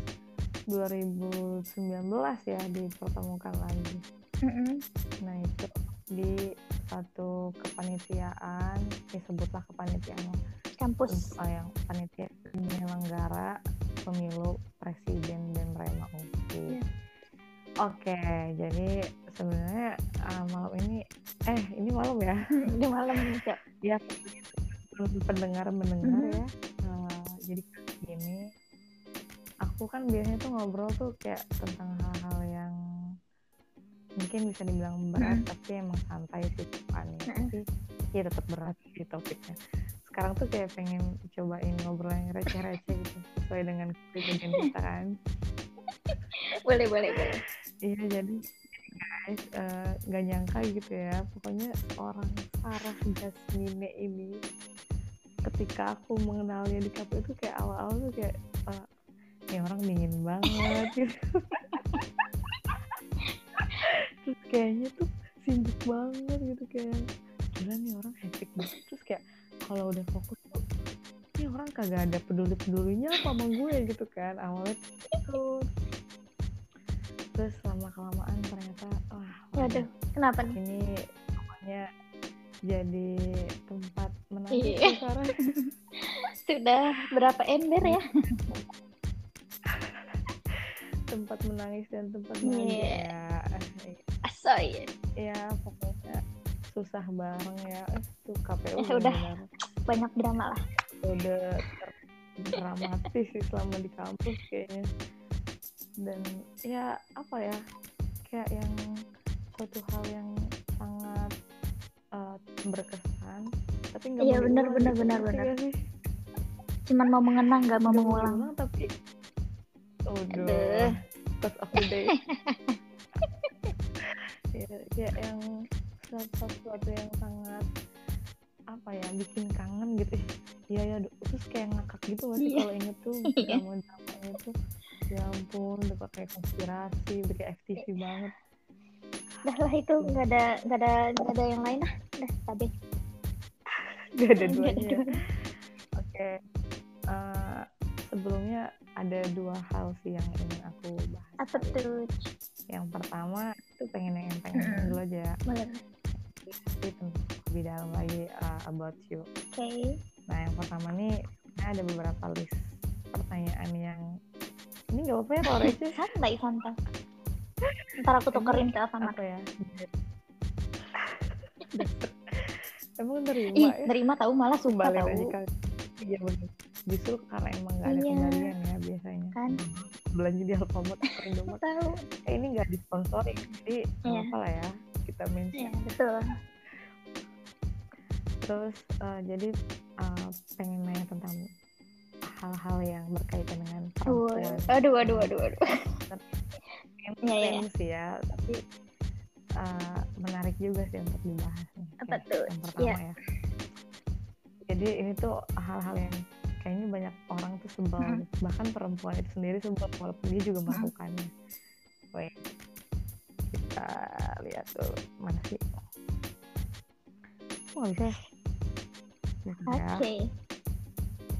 2019 ya dipertemukan lagi. Mm-hmm. Nah itu di satu kepanitiaan disebutlah kepanitiaan kampus uh, yang panitia penyelenggara pemilu presiden dan Rema UPI. Yeah. Oke, jadi sebenarnya uh, malam ini eh ini malam ya? [laughs] ini malam ya. ya pendengar mendengar mm -hmm. ya. Uh, jadi gini, aku kan biasanya tuh ngobrol tuh kayak tentang hal-hal yang mungkin bisa dibilang berat hmm. tapi emang santai sih depannya hmm. tapi ya tetap berat sih topiknya sekarang tuh kayak pengen cobain ngobrol yang receh-receh gitu sesuai dengan kepribadian kita kan [laughs] boleh boleh boleh iya jadi guys uh, gak nyangka gitu ya pokoknya seorang Sarah Jasmine ini ketika aku mengenalnya di kafe itu kayak awal-awal tuh kayak uh, ini orang dingin banget gitu. [laughs] Terus kayaknya tuh sibuk banget gitu kayak gila nih orang hektik banget. Terus kayak kalau udah fokus tuh ini orang kagak ada peduli pedulinya apa sama gue gitu kan awalnya tuh terus lama kelamaan ternyata wah waduh kenapa nih? ini pokoknya jadi tempat menangis iya. sekarang. [laughs] Sudah berapa ember ya [laughs] tempat menangis dan tempat bahagia yeah. ya asoy. Ya pokoknya susah bareng ya. Itu KPU ya, udah. banyak drama lah. Udah dramatis sih selama di kampus kayaknya. Dan ya apa ya kayak yang suatu hal yang sangat uh, berkesan tapi nggak iya benar benar benar benar cuman mau mengenang nggak mau mengulang. mengulang, tapi Udah. Of the day. ya, kayak yang sesuatu yang sangat apa ya bikin kangen gitu iya ya terus kayak ngakak gitu masih Iya. kalau inget tuh [laughs] Iya. drama tuh ya ampun udah pakai konspirasi udah kayak FTV banget dah lah itu nggak ada nggak ada nggak ada yang lain ah dah tadi [laughs] gak ada Nggak duanya ya. [laughs] duanya. oke eh, sebelumnya ada dua hal sih yang ingin aku bahas. Apa tuh? Yang pertama itu pengen yang pengen Mm-mm. dulu aja. Boleh. Lebih dalam lagi uh, about you. Oke. Nah yang pertama nih ini ada beberapa list pertanyaan yang ini gak apa-apa ya kalau receh santai santai ntar aku tukerin ke Alfamart apa ya? [laughs] Emang nerima ih ya? nerima tahu malah kembalian tahu. iya bener justru karena emang gak ada Iya. kembalian ya biasanya Kan. belanja di Alfamart [laughs] atau Indomaret tahu eh, ini gak disponsori jadi Iya. apa lah ya kita mention ya betul terus eh, jadi eh, pengen nanya tentang hal-hal yang berkaitan dengan perempuan aduh aduh aduh aduh [laughs] Iya, iya. penting sih ya tapi eh, menarik juga sih untuk dibahas nih. Apa tuh? yang pertama Iya. ya jadi ini tuh hal-hal yang kayaknya banyak orang tuh sebel Mm. bahkan perempuan itu sendiri sebel walaupun dia juga melakukannya. Wait, kita lihat tuh mana sih? Oh, nggak bisa. Ya? Bentar ya. oke.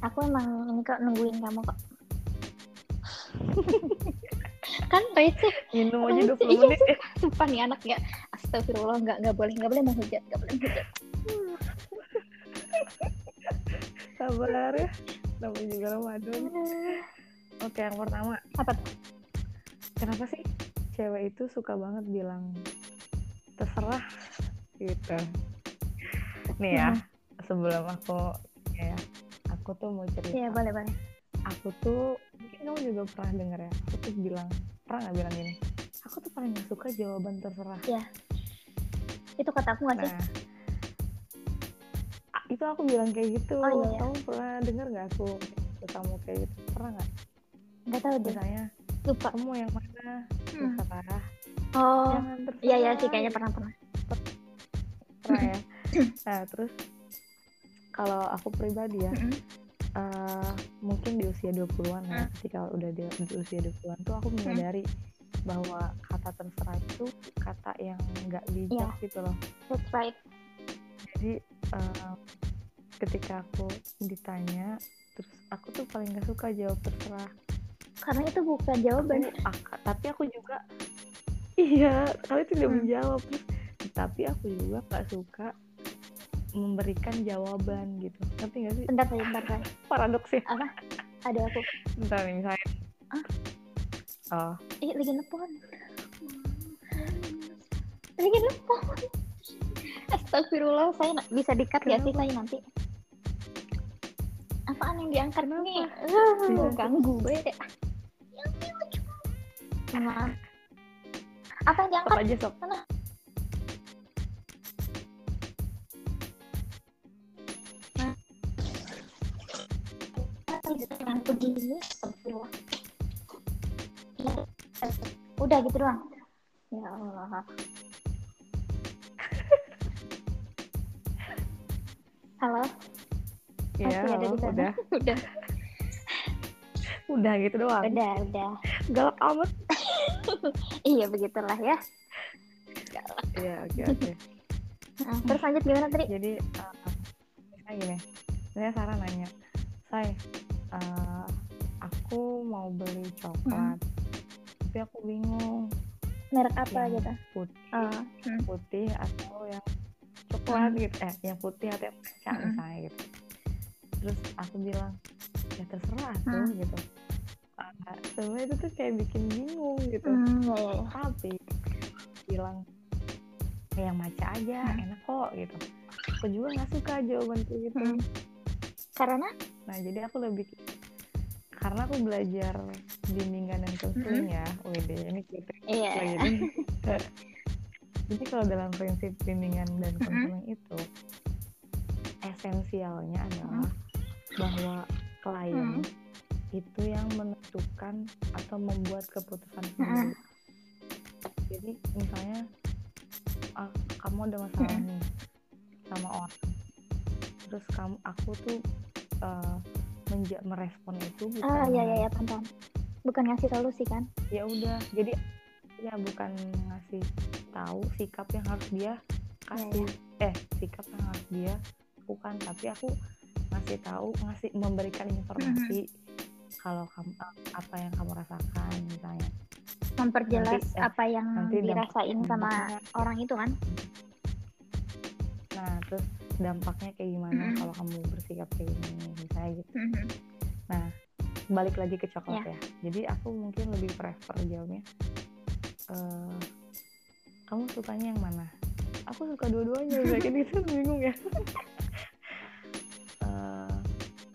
Aku emang ini kok nungguin kamu kok. [laughs] Kan receh minum aja Receh, 20 iya menit. ya sumpah nih anak ya. Astagfirullah nggak nggak boleh nggak boleh menghujat nggak boleh menghujat [laughs] sabar ya. Namanya juga Ramadan. Oke yang pertama apa tuh? Kenapa sih cewek itu suka banget bilang terserah gitu? Nih ya sebelum aku ya aku tuh mau cerita. Iya boleh boleh. Aku tuh mungkin kamu juga pernah dengar ya aku tuh bilang pernah nggak bilang gini? Aku tuh paling gak suka jawaban terserah. Itu kata aku nggak sih? Nah itu aku bilang kayak gitu. Oh, iya, kamu pernah dengar nggak aku kamu kayak gitu? Pernah nggak? Nggak tahu deh. Misalnya lupa. Kamu yang mana? Hmm. terserah oh iya iya sih kayaknya pernah pernah. Pernah ya? [laughs] Nah terus kalau aku pribadi ya Mm-mm. eh, mungkin di usia 20-an ya Hmm. ketika udah di, di usia 20-an tuh aku menyadari bahwa kata terserah itu kata yang nggak bijak Iya. gitu loh. That's right. Jadi eh, ketika aku ditanya terus aku tuh paling gak suka jawab terserah. Karena itu bukan jawaban. Aku, ak- tapi aku juga iya kalian tidak Hmm. menjawab. Terus tapi aku juga gak suka memberikan jawaban gitu. Ngerti gak sih? Bentar bentar bentar [laughs] paradoks ya apa? Ada aku. Bentar nih misalnya Ah? oh. Ih lagi nelfon. Lagi nelfon. Astagfirullah saya bisa dikat ya sih saya nanti apaan yang diangkat Kenapa? nih Bisa. uh, ganggu gue Maaf. apa yang sok diangkat aja sok Jangan begini Astagfirullah. Ya, udah gitu doang ya Allah [laughs] halo ya Masih ada di sana? udah. [laughs] Udah. Udah gitu doang. Udah udah. Galak amat. [laughs] Iya begitulah ya. Iya oke oke. Nah, [laughs] terus lanjut gimana tadi jadi uh, gini. Saya Sarah nanya say uh, aku mau beli coklat tapi aku bingung merek apa yang gitu? putih oh, hmm. putih atau yang coklat gitu. Eh yang putih atau yang kaca Hmm. misalnya gitu terus aku bilang ya terserah tuh Hmm. gitu uh, sebenarnya itu tuh kayak bikin bingung gitu Hmm, ya, ya, ya. tapi bilang "Ya, yang maca aja Hmm. enak kok gitu aku juga nggak suka jawaban kayak gitu Hmm. karena nah jadi aku lebih karena aku belajar bimbingan dan konseling ya WD ini kita lagi nih. [laughs] jadi kalau dalam prinsip bimbingan dan konseling itu esensialnya adalah bahwa klien hmm. itu yang menentukan atau membuat keputusan sendiri. Hmm. Jadi misalnya ah, kamu ada masalah hmm. nih sama orang, terus kamu aku tuh uh, menja merespon itu bukan ah iya iya ya, paham bukan ngasih solusi kan ya udah jadi ya bukan ngasih tahu sikap yang harus dia kasih ya, ya. eh sikap yang harus dia lakukan tapi aku ngasih tahu ngasih memberikan informasi mm -hmm. kalau kamu apa yang kamu rasakan misalnya memperjelas nanti, eh, apa yang nanti dirasain sama orang itu kan nah terus dampaknya kayak gimana mm -hmm. kalau kamu bersikap kayak gini misalnya gitu mm -hmm. nah balik lagi ke coklat yeah. ya jadi aku mungkin lebih prefer jawabnya uh, kamu sukanya yang mana aku suka dua-duanya kayak gitu [laughs] bingung ya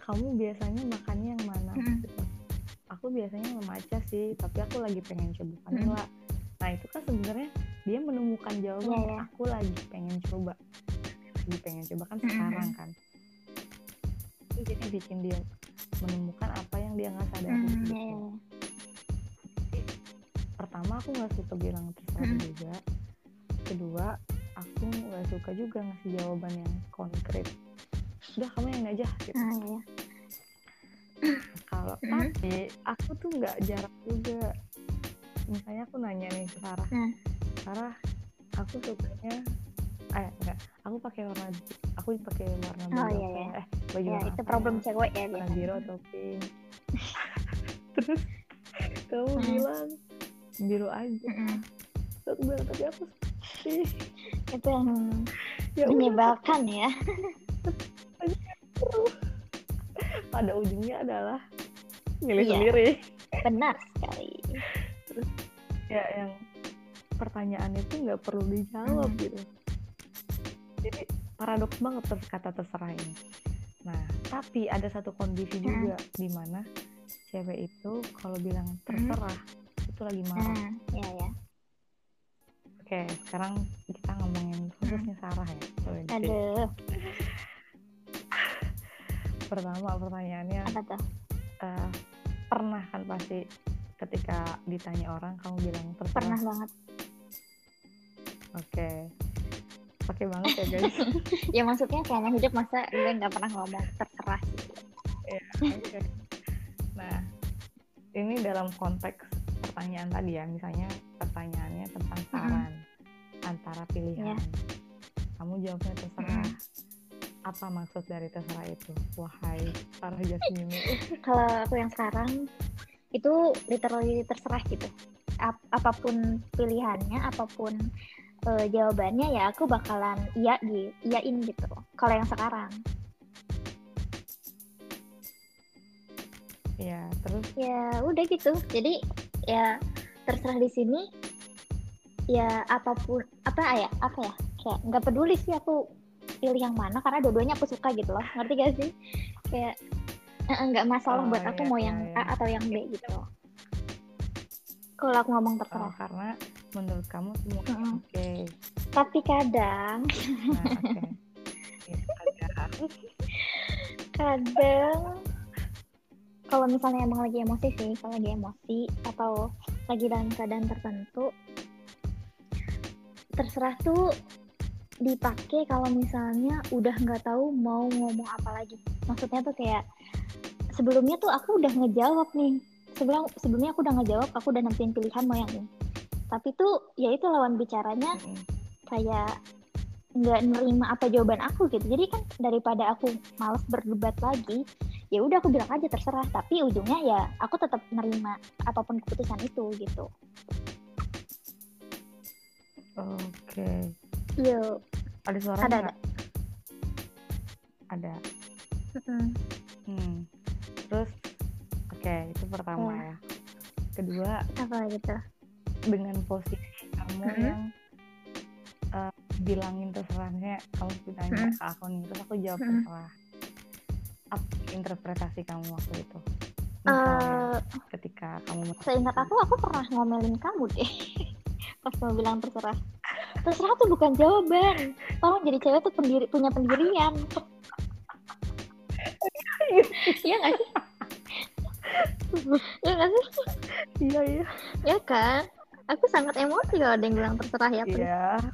kamu biasanya makannya yang mana mm -hmm. aku biasanya memaca sih tapi aku lagi pengen coba vanilla mm -hmm. nah itu kan sebenarnya dia menemukan jawaban yeah, aku lagi pengen coba lagi pengen coba kan sekarang kan itu jadi bikin dia menemukan apa yang dia nggak sadari mm, gitu. Yeah. Iya. pertama aku nggak suka bilang terserah mm. juga kedua aku nggak suka juga ngasih jawaban yang konkret udah kamu yang aja gitu mm, yeah. kalau mm. tapi aku tuh nggak jarak juga misalnya aku nanya nih ke Sarah mm. Sarah aku sukanya eh enggak aku pakai warna aku pakai warna biru oh, iya, iya. eh baju ya, itu problem cewek ya warna biru atau pink [laughs] terus kamu hmm. bilang biru aja hmm. terus aku bilang tapi aku sih itu yang ya menyebalkan ya [laughs] [laughs] pada ujungnya adalah milih iya. sendiri benar sekali terus ya yang pertanyaan itu nggak perlu dijawab hmm. gitu jadi paradoks banget kata terserah ini nah tapi ada satu kondisi hmm. juga di mana cewek itu kalau bilang hmm. terserah hmm. itu lagi marah hmm. ya ya oke sekarang kita ngomongin khususnya Sarah ya aduh pertama pertanyaannya apa tuh? uh, pernah kan pasti ketika ditanya orang kamu bilang terserah pernah banget. Oke. Okay pakai banget ya guys. [laughs] Ya maksudnya selama hidup masa gue nggak pernah ngomong terserah gitu. Ya, okay. nah ini dalam konteks pertanyaan tadi ya. Misalnya pertanyaannya tentang saran mm-hmm. antara pilihan. Yeah. kamu jawabnya terserah. Mm-hmm. Apa maksud dari terserah itu? Wahai para Jasmine. [laughs] Kalau aku yang sekarang itu literally terserah gitu. Ap apa pun pilihannya apa pun uh, jawabannya ya aku bakalan iya gitu iyain gitu. Kalau yang sekarang. Ya terus? Ya udah gitu. Jadi ya terserah di sini. Ya apa pun apa ya apa ya? Kayak nggak peduli sih aku pilih yang mana karena dua-duanya aku suka gitu loh ngerti gak sih kayak nggak masalah oh, buat aku iya, mau yang iya. A atau yang B gitu kalau aku ngomong terserah oh, karena menurut kamu semua mm -hmm. oke okay. tapi kadang nah, okay. ya, kadang kadang kalau misalnya emang lagi emosi sih kalau lagi emosi atau lagi dalam keadaan tertentu terserah tuh dipakai kalau misalnya udah nggak tahu mau ngomong apa lagi. Maksudnya tuh kayak sebelumnya tuh aku udah ngejawab nih. Sebelum sebelumnya aku udah ngejawab aku udah nentuin pilihan mau yang ini. Tapi tuh ya itu lawan bicaranya kayak nggak nerima apa jawaban aku gitu. Jadi kan daripada aku males berdebat lagi ya udah aku bilang aja terserah. Tapi ujungnya ya aku tetap nerima apa pun keputusan itu gitu. Oke. okay. Yuk ada suara ada ada ada hmm. terus oke okay, itu pertama ya, ya. kedua apa gitu dengan posisi kamu mm -hmm. yang uh, bilangin terserahnya kamu ditanya mm -hmm. ke aku nih terus aku jawab mm -hmm. terserah apa interpretasi kamu waktu itu Misalnya, uh, ketika kamu seingat aku aku pernah ngomelin kamu deh [laughs] pas kamu bilang terserah terserah tuh bukan jawaban. Tolong jadi cewek tuh pendiri punya pendirian. Iya nggak sih? Iya nggak sih? Iya iya. Ya kan? Aku sangat emosi kalau ada yang bilang terserah ya iya. [laughs]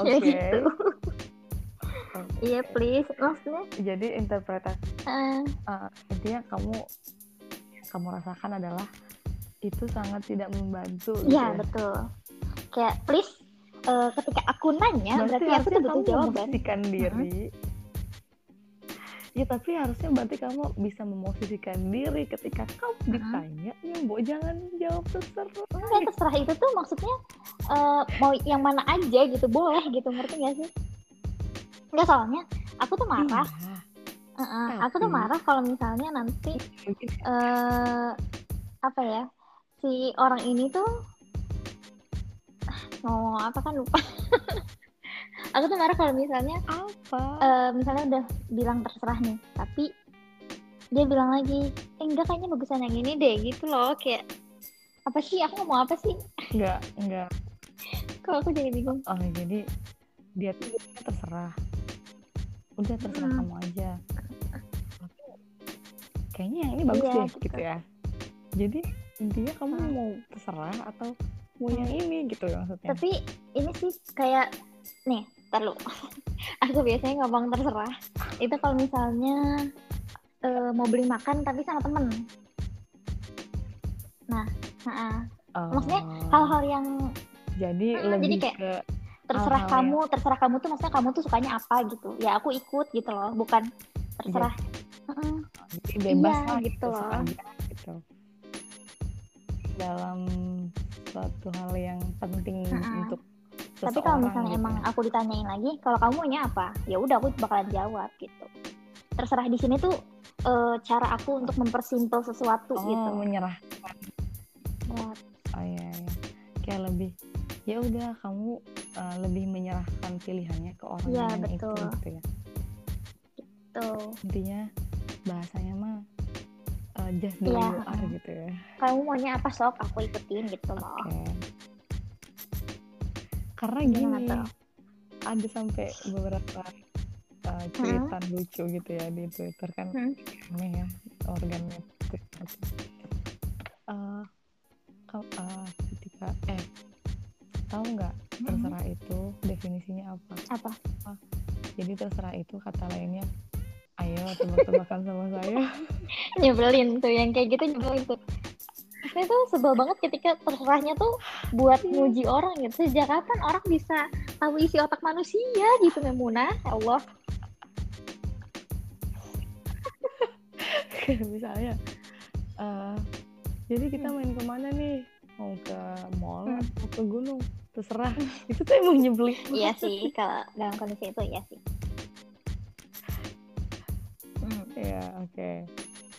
Ya oke. gitu. Iya please maksudnya? Jadi interpretasi eh, uh, intinya kamu kamu rasakan adalah itu sangat tidak membantu gitu iya betul. Kayak please eh, ketika aku nanya berarti, aku harusnya tuh butuh jawaban. diri. Ya tapi harusnya berarti kamu bisa memosisikan diri ketika kamu ditanya ya bu jangan jawab terserah. Enggak, terserah itu tuh maksudnya eh, mau yang mana aja gitu boleh gitu ngerti gak sih? Enggak soalnya aku tuh marah. Iya. Heeh, aku tuh marah kalau misalnya nanti eh apa ya si orang ini tuh ngomong apa kan lupa. [laughs] Aku tuh marah kalau misalnya apa? eh, misalnya udah bilang terserah nih tapi dia bilang lagi eh, enggak kayaknya bagusan yang ini deh gitu loh kayak apa sih? Aku ngomong apa sih? Enggak enggak. [laughs] Kalau aku jadi bingung. Oh jadi dia tuh terserah. Udah terserah Hmm. kamu aja. Kayaknya yang ini bagus Iya, deh gitu. gitu ya. Jadi intinya kamu Hmm. mau terserah atau mau yang ini gitu ya maksudnya. Tapi ini sih kayak nih terlalu [laughs] aku biasanya ngomong terserah. Itu kalau misalnya eh, mau beli makan tapi sama temen. Nah nah, maksudnya Oh, hal-hal yang jadi jadi lebih kayak ke terserah Hal-hal kamu terserah kamu tuh maksudnya kamu tuh sukanya apa gitu. Ya aku ikut gitu loh bukan terserah. Heeh. jadi bebas Iya, lah gitu gitu loh. gitu dalam suatu hal yang penting Mm-mm. untuk tapi kalau seseorang misalnya gitu emang ya. aku ditanyain lagi kalau kamu maunya apa ya udah aku bakalan jawab gitu terserah di sini tuh eh, cara aku untuk mempersimpel sesuatu oh gitu menyerah Ya, oh iya, iya. kayak lebih ya udah kamu uh, lebih menyerahkan pilihannya ke orang Iya, yang betul. itu gitu ya tuh intinya bahasanya mah way you are mm. gitu ya. Kamu maunya apa sok? Aku ikutin gitu loh. Oke. Karena Gimana gini ada sampai beberapa uh, cerita lucu gitu ya di Twitter kan. Hmm. ya organnya Twitter uh, uh, ketika eh tahu nggak Hmm. terserah itu definisinya apa? Apa? Jadi terserah itu kata lainnya ayo tebak-tebakan sama saya. [laughs] Nyebelin tuh yang kayak gitu nyebelin tuh. Saya tuh sebel banget ketika terserahnya tuh buat nguji orang gitu. Sejak kapan orang bisa tahu isi otak manusia gitu Memuna? Ya Allah. [laughs] Misalnya eh, jadi kita Hmm. main ke mana nih? Mau ke mall Hmm. atau ke gunung? Terserah. Itu tuh emang nyebelin iya sih kalau dalam kondisi itu iya sih [laughs] ya oke.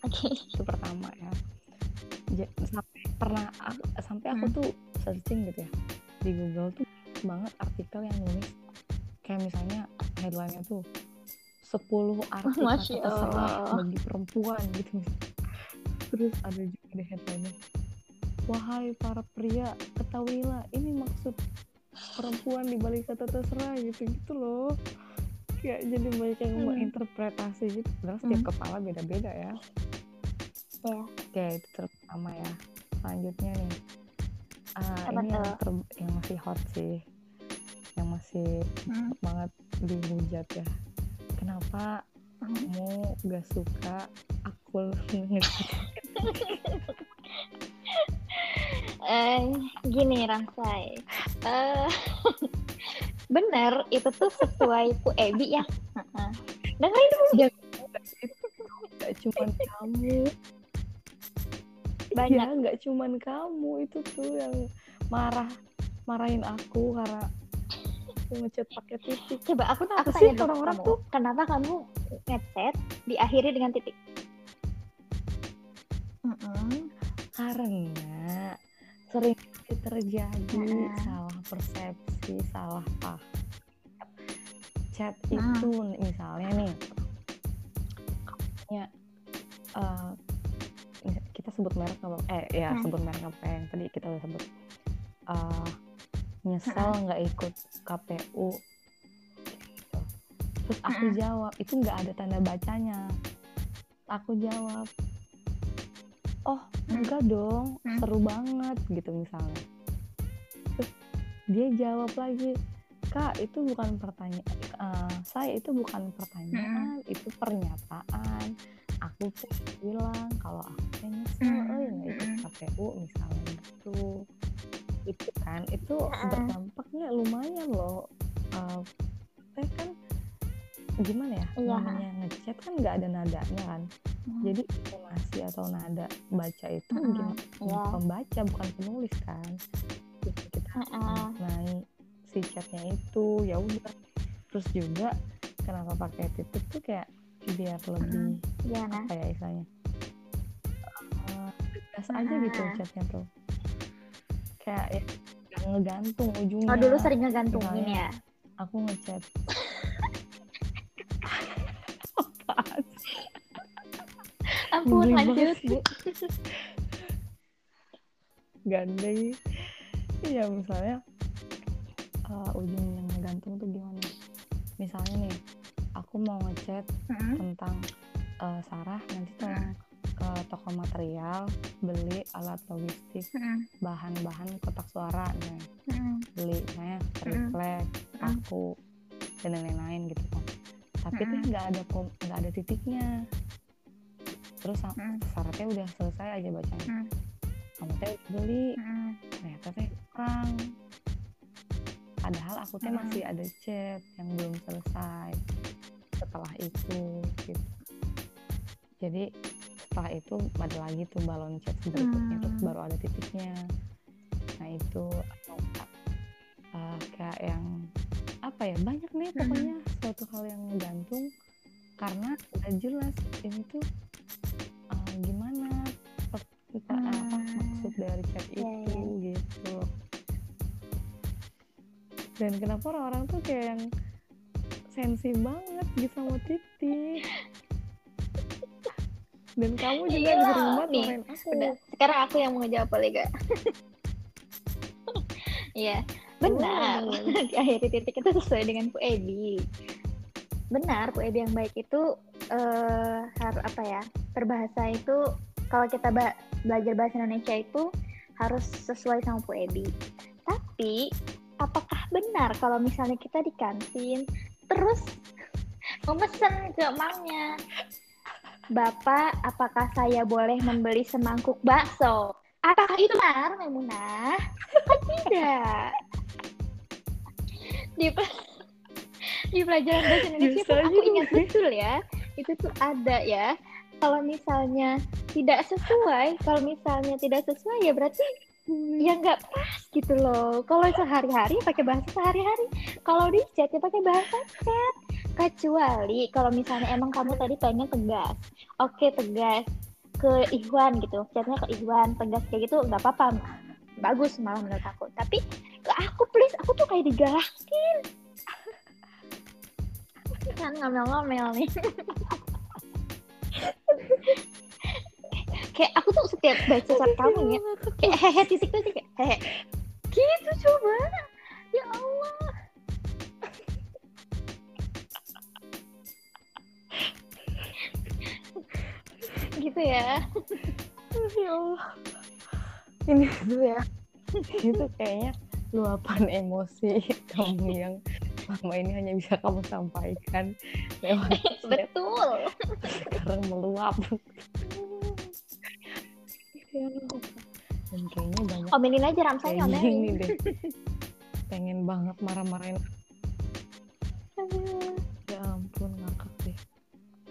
Oke itu pertama ya sampai pernah aku, sampai aku Hmm. tuh searching gitu ya di Google tuh banget artikel yang nulis kayak misalnya headline-nya tuh 10 arti kata Masya terserah bagi perempuan gitu. Terus ada juga di headline-nya. Wahai para pria ketahuilah ini maksud perempuan di balik kata terserah gitu gitu loh kayak jadi banyak yang Hmm. menginterpretasi gitu padahal setiap Hmm. kepala beda-beda ya ya Oke, itu terutama ya. Selanjutnya nih, ah, Apa ini yang, ter- yang masih hot sih, yang masih Hmm. banget dihujat ya. Kenapa Hmm. kamu gak suka aku [laughs] eh gini Ramsay eh [laughs] bener itu tuh sesuai ku Ebi ya. Dengerin dulu gak cuman kamu, banyak. Ya gak cuman kamu itu tuh yang marah marahin aku karena aku ngechat pakai titik. coba aku aku sih orang-orang tuh? kenapa kamu ngechat diakhiri dengan titik? Mm-mm. karena sering terjadi Nah. salah persepsi, salah paham. Chat Nah. itu misalnya nih, ya mis- kita sebut merek Bang? Eh ya Nah. sebut merek apa yang tadi kita udah sebut. Eh, nyesel nggak ikut KPU. Gitu. terus aku jawab itu nggak ada tanda bacanya aku jawab oh enggak dong seru banget gitu misalnya. Terus dia jawab lagi kak itu bukan pertanyaan uh, saya itu bukan pertanyaan itu pernyataan. Aku tuh bilang kalau aku nyesel eh nggak ikut KPU misalnya gitu. Itu kan itu berdampaknya lumayan loh. Uh, saya kan gimana ya iya. namanya ngechat kan nggak ada nadanya kan hmm. jadi intonasi atau nada baca itu hmm. gimana yeah. pembaca bukan penulis kan jadi kita hmm. naik si chatnya itu ya udah terus juga kenapa pakai titik tuh kayak biar lebih hmm. apa ya istilahnya uh, tegas aja gitu chatnya tuh kayak ya, ngegantung ujungnya oh dulu sering ngegantungin ya aku ngechat ampun lanjut. gandeng. Iya misalnya uh, ujung yang ngegantung tuh gimana? Misalnya nih aku mau ngechat hmm tentang uh, Sarah nanti tolong ke toko material beli alat logistik hmm bahan-bahan kotak suara nih hmm beli misalnya refleks hmm aku dan lain-lain gitu kan. Tapi hmm tuh nggak ada nggak ada titiknya terus hmm. syaratnya udah selesai aja bacanya hmm. kamu teh beli hmm. ternyata teh kurang padahal aku teh hmm. masih ada chat yang belum selesai setelah itu gitu jadi setelah itu ada lagi tuh balon chat berikutnya hmm. terus baru ada titiknya nah itu atau uh, kayak yang apa ya banyak nih hmm. pokoknya hmm. suatu hal yang gantung karena udah jelas ini tuh uh, gimana kita hmm. apa maksud dari chat yeah, itu yeah. gitu dan kenapa orang-orang tuh kayak yang sensi banget gitu sama titik dan kamu juga iya, sering banget aku udah. sekarang aku yang mau ngejawab boleh gak [laughs] iya benar oh. [laughs] di akhir titik itu sesuai dengan Bu Edi benar Bu Edi yang baik itu uh, harus apa ya berbahasa itu kalau kita ba belajar bahasa Indonesia itu harus sesuai sama Bu Edi. Tapi apakah benar kalau misalnya kita di kantin terus [laughs] memesan ke emangnya Bapak, apakah saya boleh membeli semangkuk bakso? Apakah itu benar, Memunah? tidak. Di, [laughs] di pelajaran bahasa Indonesia pun aku ingat betul ya itu tuh ada ya. Kalau misalnya tidak sesuai kalau misalnya tidak sesuai ya berarti ya nggak pas gitu loh. Kalau sehari-hari pakai bahasa sehari-hari. Kalau di chat ya pakai bahasa chat. Kecuali kalau misalnya emang kamu tadi pengen tegas. Oke tegas ke Ikhwan gitu. Chatnya ke Ikhwan tegas kayak gitu nggak apa-apa. Bagus malah menurut aku. Tapi ke aku please aku tuh kayak digalakin kan ngomel-ngomel nih. Kayak aku tuh setiap baca chat kamu ya. kayak hehe titik tuh kayak hehe. Gitu coba. Ya Allah. Gitu ya. Ya Allah. Ini tuh ya. Itu kayaknya luapan emosi kamu yang selama ini hanya bisa kamu sampaikan. Lewat [laughs] betul. Sekarang meluap. Dan kayaknya banyak omelin aja ramsanya omelin. ini deh. Pengen banget marah-marahin ya ampun ngakak deh.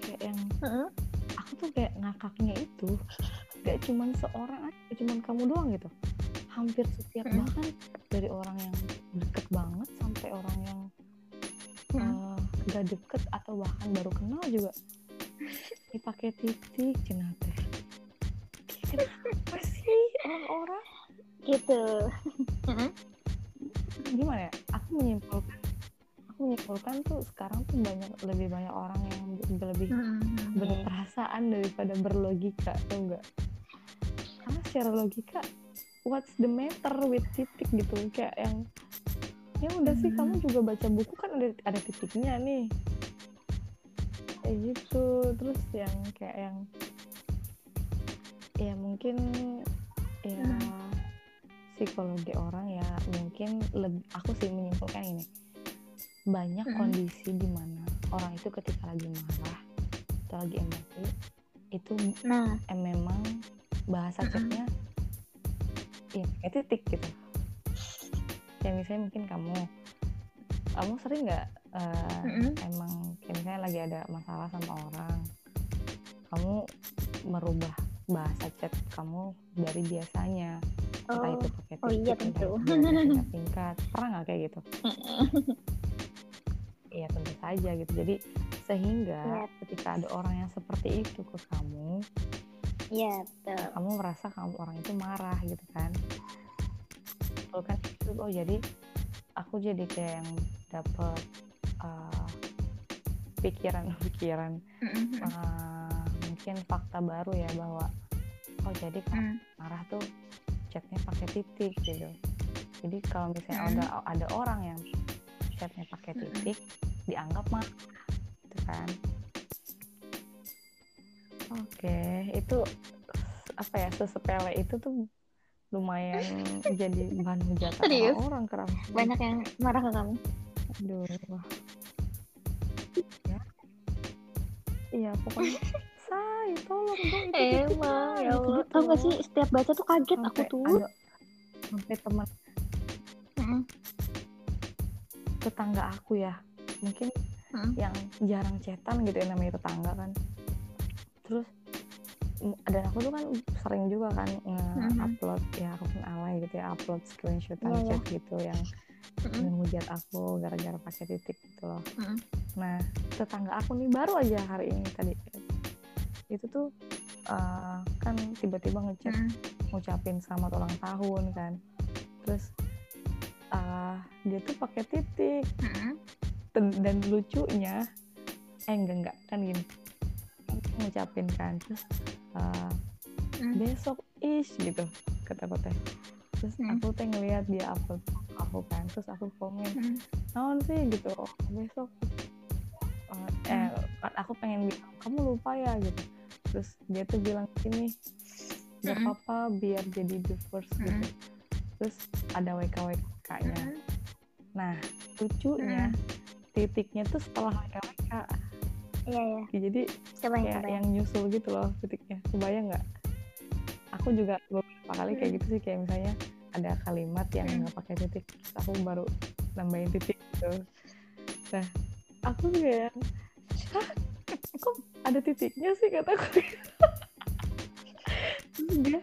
Kayak yang uh-huh. aku tuh kayak ngakaknya itu gak cuman seorang aja cuman kamu doang gitu. Hampir setiap uh-huh. bahkan dari orang yang deket banget sampai orang gak deket atau bahkan baru kenal juga. Dipakai titik cenah teh. Kenapa sih orang-orang? Gitu. Gimana ya? Aku menyimpulkan aku menyimpulkan tuh sekarang tuh banyak lebih banyak orang yang lebih hmm. berperasaan daripada berlogika tuh enggak karena secara logika what's the matter with titik gitu? Kayak yang ya udah sih kamu juga baca buku kan ada ada titiknya nih kayak gitu terus yang kayak yang ya mungkin ya hmm. psikologi orang ya mungkin lebih aku sih menyimpulkan ini banyak hmm. kondisi di mana orang itu ketika lagi marah atau lagi emosi itu nah. eh, memang bahasa hmm. chatnya ya kayak titik gitu kayak misalnya mungkin kamu kamu sering nggak uh, mm-hmm. emang kayak misalnya lagi ada masalah sama orang kamu merubah bahasa chat kamu dari biasanya oh. entah itu pakai oh iya tentu tingkat pernah nggak kayak gitu Iya tentu saja gitu jadi sehingga. Iya. ketika ada orang yang seperti itu ke kamu Iya, betul. kamu merasa kamu orang itu marah gitu kan. Kan. Itu oh jadi aku jadi kayak yang dapat uh, pikiran-pikiran uh, mungkin fakta baru ya bahwa oh jadi kan marah tuh chatnya pakai titik gitu. Jadi kalau misalnya ada ada orang yang chatnya pakai titik dianggap marah gitu kan. Oke, itu apa ya sesepele itu tuh lumayan jadi bahan hujatan orang keram. Banyak yang marah ke kamu. Aduh. Ya. Iya, pokoknya [laughs] say, tolong dong itu Emang, ya Allah. Tahu gak sih setiap baca tuh kaget sampai aku tuh. Ada, sampai teman tetangga aku ya, mungkin mm yang jarang cetan gitu ya namanya tetangga kan terus dan aku tuh kan sering juga kan nge-upload mm-hmm. ya akun alay gitu ya upload screenshot yeah, iya. chat gitu yang mm-hmm. menghujat aku gara-gara pakai titik gitu loh mm-hmm. nah tetangga aku nih baru aja hari ini tadi itu tuh uh, kan tiba-tiba ngechat mm-hmm. ngucapin selamat ulang tahun kan terus uh, dia tuh pakai titik mm-hmm. dan, dan lucunya eh enggak enggak kan gini ngucapin kan terus uh, mm. besok is gitu kata aku teh terus aku teh ngeliat dia upload aku kan terus aku komen mm. naon sih? Gitu oh, besok. Uh, eh mm. aku pengen bilang kamu lupa ya gitu. Terus dia tuh bilang gini gak apa-apa biar jadi the first gitu. Terus ada WKWK nya mm. nah lucunya titiknya tuh setelah WKWK iya iya. Ya, jadi kebayang, kayak kebayang. yang nyusul gitu loh titiknya kebayang nggak? Aku juga beberapa kali kayak gitu sih kayak misalnya ada kalimat yang hmm. nggak pakai titik terus aku baru nambahin titik gitu. Nah aku kayak Hah, kok ada titiknya sih? kataku terus dia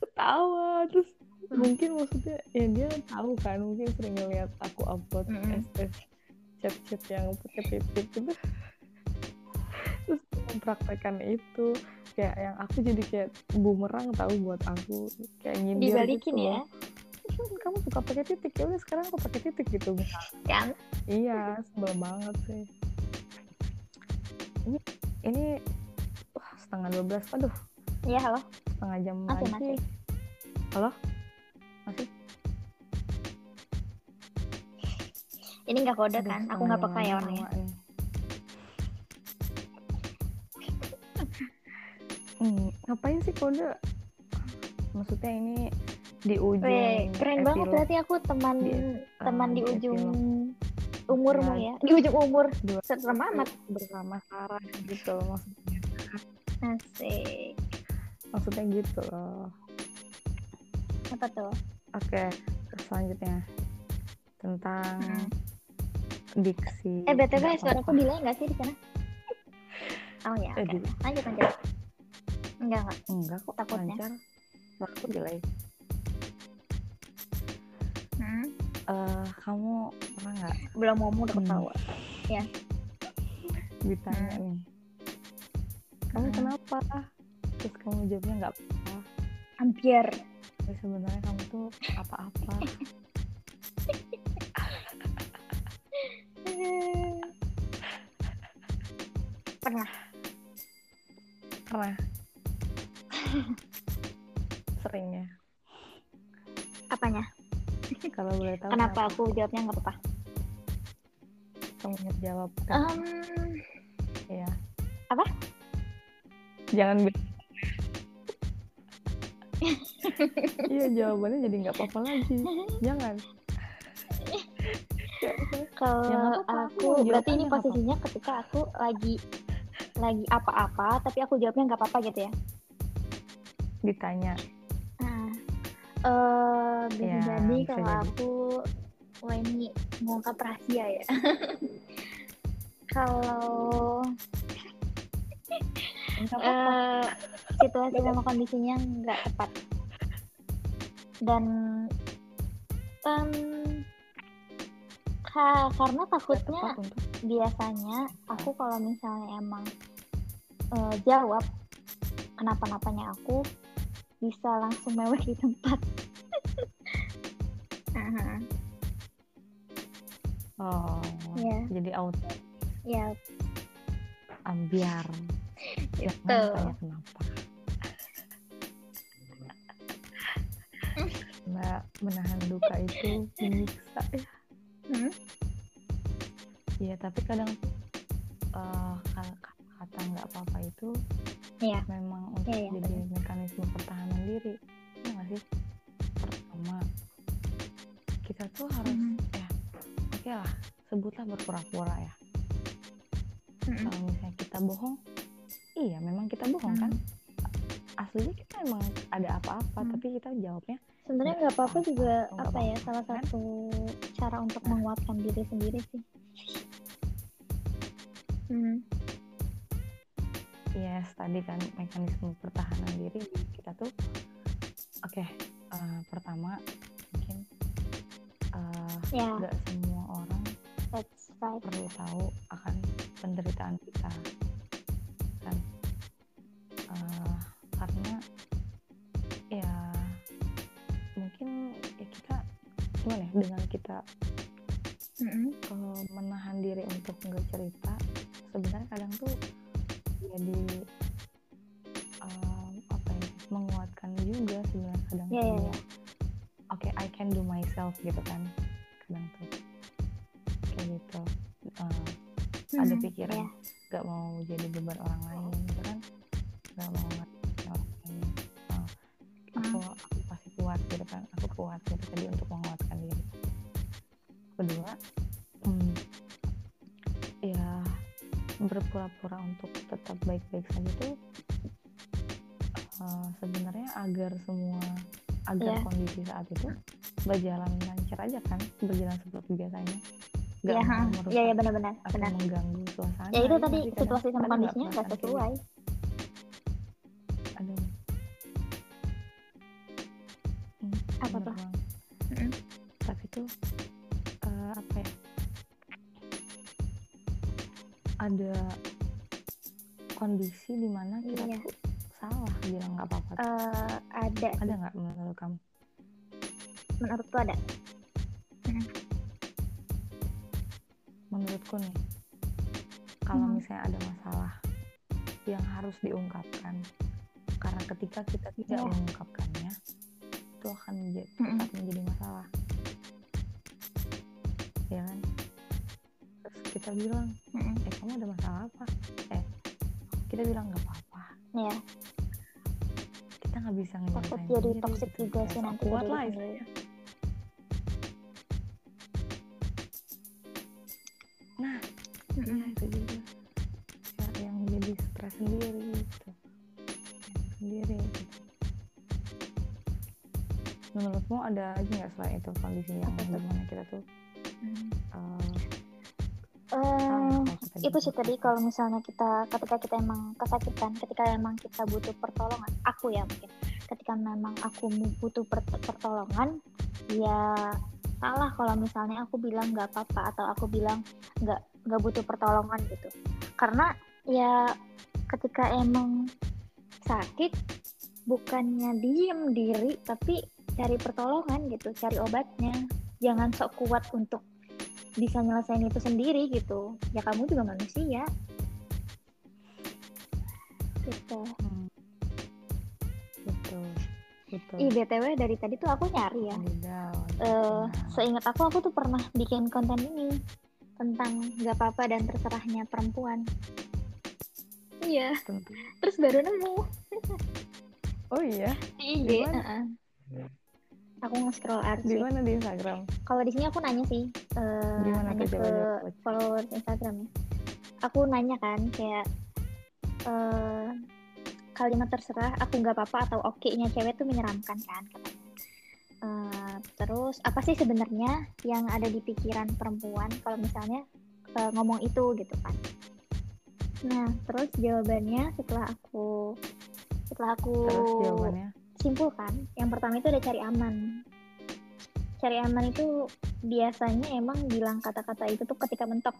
ketawa terus hmm. mungkin maksudnya ya dia tahu kan mungkin sering ngeliat aku upload mm -hmm. chat-chat yang pakai titik gitu terus mempraktekkan itu. Kayak yang aku jadi kayak bumerang tahu buat aku. Kayak nyindir dibalikin gitu. ya? Kamu suka pakai titik ya udah sekarang aku pakai titik gitu kan? Iya sebel banget sih. Ini ini wah setengah dua belas. Aduh. Iya halo. Setengah jam masih, lagi. masih. halo? Masih? Ini nggak kode aduh, kan? Aku nggak pakai ya orangnya hmm, ngapain sih kode? Maksudnya ini di ujung Weh, keren epilog. banget berarti aku teman di, teman di ujung epilog. umurmu ya. ya. Di ujung umur. Serem amat. Bersama Sarah gitu maksudnya. Asik. Maksudnya gitu loh. Apa tuh? Oke okay, selanjutnya. Tentang hmm. diksi. Eh btw suara aku delay nggak sih di sana? Oh ya okay. eh, lanjut lanjut Enggak, enggak. Enggak kok, Takutnya. lancar. Aku delay. Hmm? Uh, kamu pernah nggak? Belum mau udah ketawa. Hmm. Ya. Ditanya hmm. nih. Kamu hmm. kenapa? Terus kamu jawabnya nggak apa-apa. Hampir. Tapi sebenarnya kamu tuh apa-apa. [laughs] pernah. Pernah [laughs] seringnya apanya? [laughs] Kalau boleh tahu kenapa, aku jawabnya nggak apa-apa? Kamu jawab um, ya jangan [laughs] iya jawabannya jadi nggak apa-apa lagi. Jangan. Kalau ya, aku berarti ini posisinya apa. ketika aku lagi lagi apa-apa tapi aku jawabnya nggak apa-apa gitu ya ditanya. Nah, uh, bisa ya, jadi kalau jadi. aku wah ini mengungkap rahasia ya. [laughs] Kalau uh, situasi sama kondisinya nggak tepat. Dan um, ka karena takutnya biasanya aku kalau misalnya emang uh, jawab kenapa-napanya aku bisa langsung mewek di tempat. [laughs] oh, yeah. jadi auto. Ya. Yeah. Ambiar. Itu. Kenapa? Mbak menahan duka itu menyiksa ya. Hmm? Iya, tapi kadang uh, kata nggak apa-apa itu yeah. memang untuk yeah, yeah, jadi betul. mekanisme pertahanan diri. Ya nggak sih? Pertama, kita tuh harus mm -hmm. ya, oke okay lah, sebutlah berpura-pura ya. Mm -hmm. Kalau misalnya kita bohong, iya memang kita bohong mm -hmm. kan? Aslinya kita emang ada apa-apa, mm -hmm. tapi kita jawabnya sebenarnya nggak apa-apa juga apa, apa ya salah kan? satu cara untuk nah. menguatkan diri sendiri sih hmm. Yes tadi kan mekanisme pertahanan diri kita tuh oke okay, uh, eh, pertama mungkin uh, yeah. gak semua orang That's right. perlu tahu akan penderitaan kita kan uh, karena ya mungkin ya kita gimana ya dengan kita mm-hmm. uh, menahan diri untuk nggak cerita sebenarnya kadang tuh jadi uh, apa ya menguatkan juga sebenarnya kadang yeah, yeah, yeah. oke okay, I can do myself gitu kan kadang tuh kayak gitu uh, mm-hmm. ada pikiran yeah. gak mau jadi beban orang lain gitu kan gak mau orang lain uh, aku aku pasti kuat gitu kan aku kuat gitu tadi untuk menguatkan diri kedua hmm, ya berpura-pura untuk tetap baik-baik saja itu uh, sebenarnya agar semua agar yeah. kondisi saat itu berjalan lancar aja kan berjalan seperti biasanya. Gak yeah, merusak yeah, yeah, benar-benar atau benar. mengganggu suasana. Ya itu tadi situasi sama kondisinya nggak sesuai. Aduh hmm, apa tuh? mm-hmm. tapi tuh uh, apa ya? Ada kondisi di mana kita iya. tuh salah bilang nggak apa-apa uh, ada ada nggak menurut kamu menurutku ada hmm. menurutku nih kalau hmm. misalnya ada masalah yang harus diungkapkan karena ketika kita tidak yeah. mengungkapkannya itu akan menjadi, hmm. menjadi masalah ya kan terus kita bilang eh kamu ada masalah apa eh kita bilang nggak apa-apa ya kita nggak bisa takut jadi toxic gitu. juga sih nanti kuat lah ya. nah mm -hmm. ya itu juga ya, yang jadi stres sendiri gitu sendiri gitu. menurutmu ada aja nggak selain itu kondisi yang di mana kita tuh uh, itu sih tadi kalau misalnya kita ketika kita emang kesakitan ketika emang kita butuh pertolongan aku ya mungkin ketika memang aku butuh pertolongan ya salah kalau misalnya aku bilang nggak apa-apa atau aku bilang nggak nggak butuh pertolongan gitu. Karena ya ketika emang sakit bukannya diem diri tapi cari pertolongan gitu cari obatnya. Jangan sok kuat untuk bisa nyelesain itu sendiri gitu. Ya kamu juga manusia. Gitu. Hmm. betul betul. Ih, btw dari tadi tuh aku nyari ya. Uh, seingat aku aku tuh pernah bikin konten ini tentang gak apa-apa dan terserahnya perempuan. Iya. Terus baru nemu. Oh iya? Di IG uh -uh. Aku nge-scroll art di mana di Instagram? Kalau di sini aku nanya sih uh, nanya ke followers Instagram ya. Aku nanya kan kayak uh, kalimat terserah aku nggak apa-apa atau oke-nya cewek tuh menyeramkan kan katanya. Uh, terus apa sih sebenarnya yang ada di pikiran perempuan kalau misalnya uh, ngomong itu gitu kan? Nah terus jawabannya setelah aku setelah aku jawabannya simpulkan yang pertama itu ada cari aman. Cari aman itu biasanya emang bilang kata-kata itu tuh ketika mentok.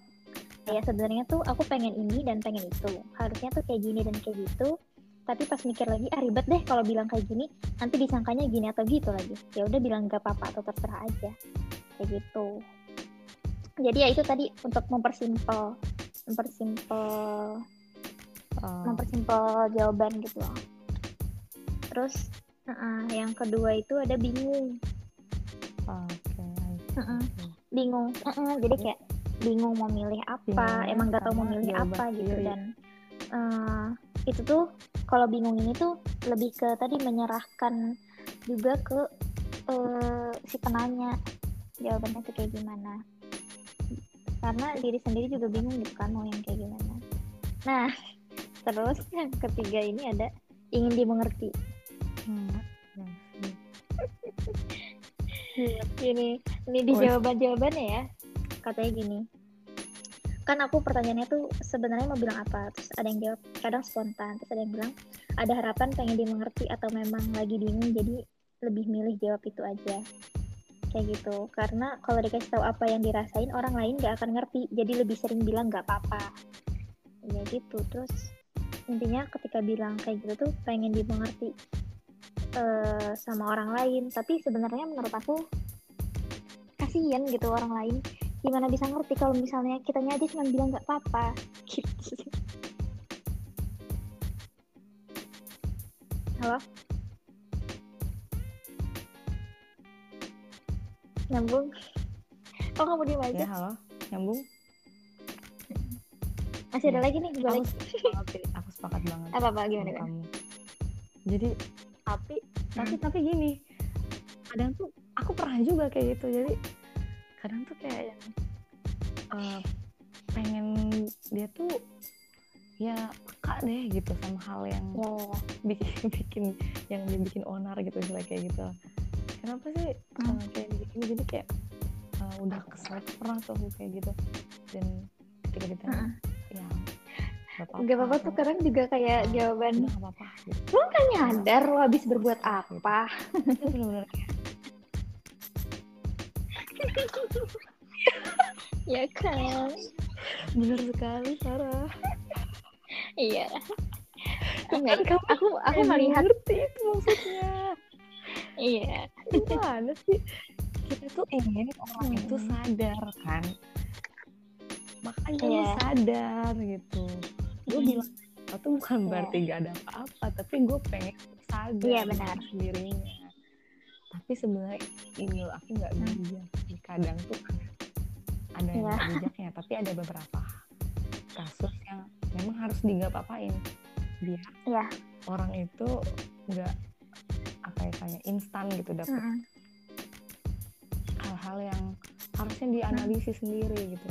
Ya sebenarnya tuh aku pengen ini dan pengen itu. Harusnya tuh kayak gini dan kayak gitu. Tapi pas mikir lagi ah ribet deh kalau bilang kayak gini. Nanti disangkanya gini atau gitu lagi. Ya udah bilang gak apa-apa atau terserah aja. Kayak gitu. Jadi ya itu tadi untuk mempersimpel mempersimpel uh. mempersimpel jawaban gitu loh. Terus uh, yang kedua itu ada bingung okay. uh -uh. bingung uh -uh, jadi kayak bingung mau milih apa bingung emang gak tau mau milih apa gitu dan uh, itu tuh kalau bingung ini tuh lebih ke tadi menyerahkan juga ke uh, si penanya jawabannya tuh kayak gimana karena diri sendiri juga bingung gitu kan mau yang kayak gimana nah [laughs] terus yang ketiga ini ada ingin dimengerti. Ini ini di jawaban jawabannya ya katanya gini. Kan aku pertanyaannya tuh sebenarnya mau bilang apa? Terus ada yang jawab kadang spontan. Terus ada yang bilang ada harapan pengen dimengerti atau memang lagi bingung jadi lebih milih jawab itu aja. Kayak gitu. Karena kalau dikasih tahu apa yang dirasain orang lain gak akan ngerti. Jadi lebih sering bilang gak apa-apa. Ya gitu. Terus intinya ketika bilang kayak gitu tuh pengen dimengerti uh, sama orang lain. Tapi sebenarnya menurut aku kasihan gitu orang lain. Gimana bisa ngerti kalau misalnya kitanya aja cuma bilang nggak apa-apa [laughs] gitu. Halo? Nyambung? Oh kamu diem aja. Ya halo. Nyambung? Masih ada ya. lagi nih gue lagi. aku sepakat banget apa apa gimana? kamu. Jadi tapi tapi hmm. tapi gini kadang tuh aku pernah juga kayak gitu jadi kadang tuh kayak yang uh, pengen dia tuh ya peka deh gitu sama hal yang yeah. bikin [laughs] bikin yang dibikin onar gitu misalnya kayak gitu kenapa sih hmm. uh, kayak gini jadi kayak uh, udah kesel pernah tuh aku kayak gitu dan ketika ditanya uh. ya Gak apa-apa tuh kadang juga kayak jawaban Gak apa-apa. Lo kan nyadar lo habis berbuat apa? Itu bener-bener kayak. [laughs] Ya kan? Benar sekali Sarah iya. Enggak, kan aku aku melihat ngerti itu maksudnya. Iya. Gimana sih? Kita tuh ingin orang hmm. itu sadar kan? Makanya yeah. lu iya. sadar gitu gue hmm. bilang itu bukan yeah. berarti gak ada apa-apa tapi gue pengen sadar yeah, benar. sendirinya tapi sebenarnya ini loh aku nggak hmm. bijak kadang tuh ada yang yeah. bijaknya tapi ada beberapa kasus yang memang harus digap apain biar yeah. orang itu nggak apa ya kayak instan gitu dapat mm -hmm. hal-hal yang harusnya dianalisis mm. sendiri gitu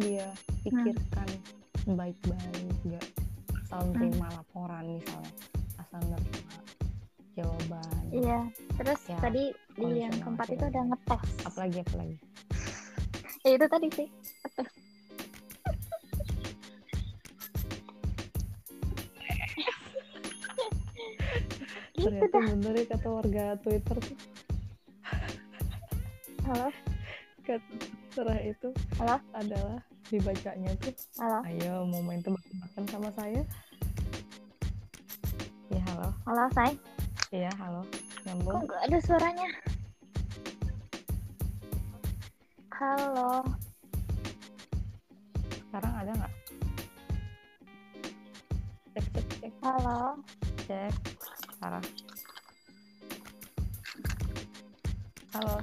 dia pikirkan mm. Baik-baik nggak asal terima mm. laporan misalnya asal nerima jawaban. Iya terus ya, tadi di yang keempat itu ada ngetes. Apalagi apalagi? [laughs] Ya itu tadi sih ngetes. [laughs] Gitu ternyata bener ya kata warga Twitter tuh. Halo? [laughs] Kata itu halo? adalah dibacanya tuh halo ayo mau main tebak-tebakan sama saya ya halo halo say Iya, halo. Nyambung. Kok gak ada suaranya? Halo. Sekarang ada nggak? Cek, cek, cek. Halo. Cek. Sarah. Halo.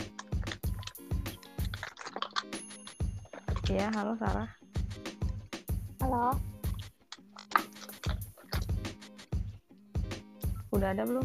Ya, halo Sarah. Halo. Udah ada belum?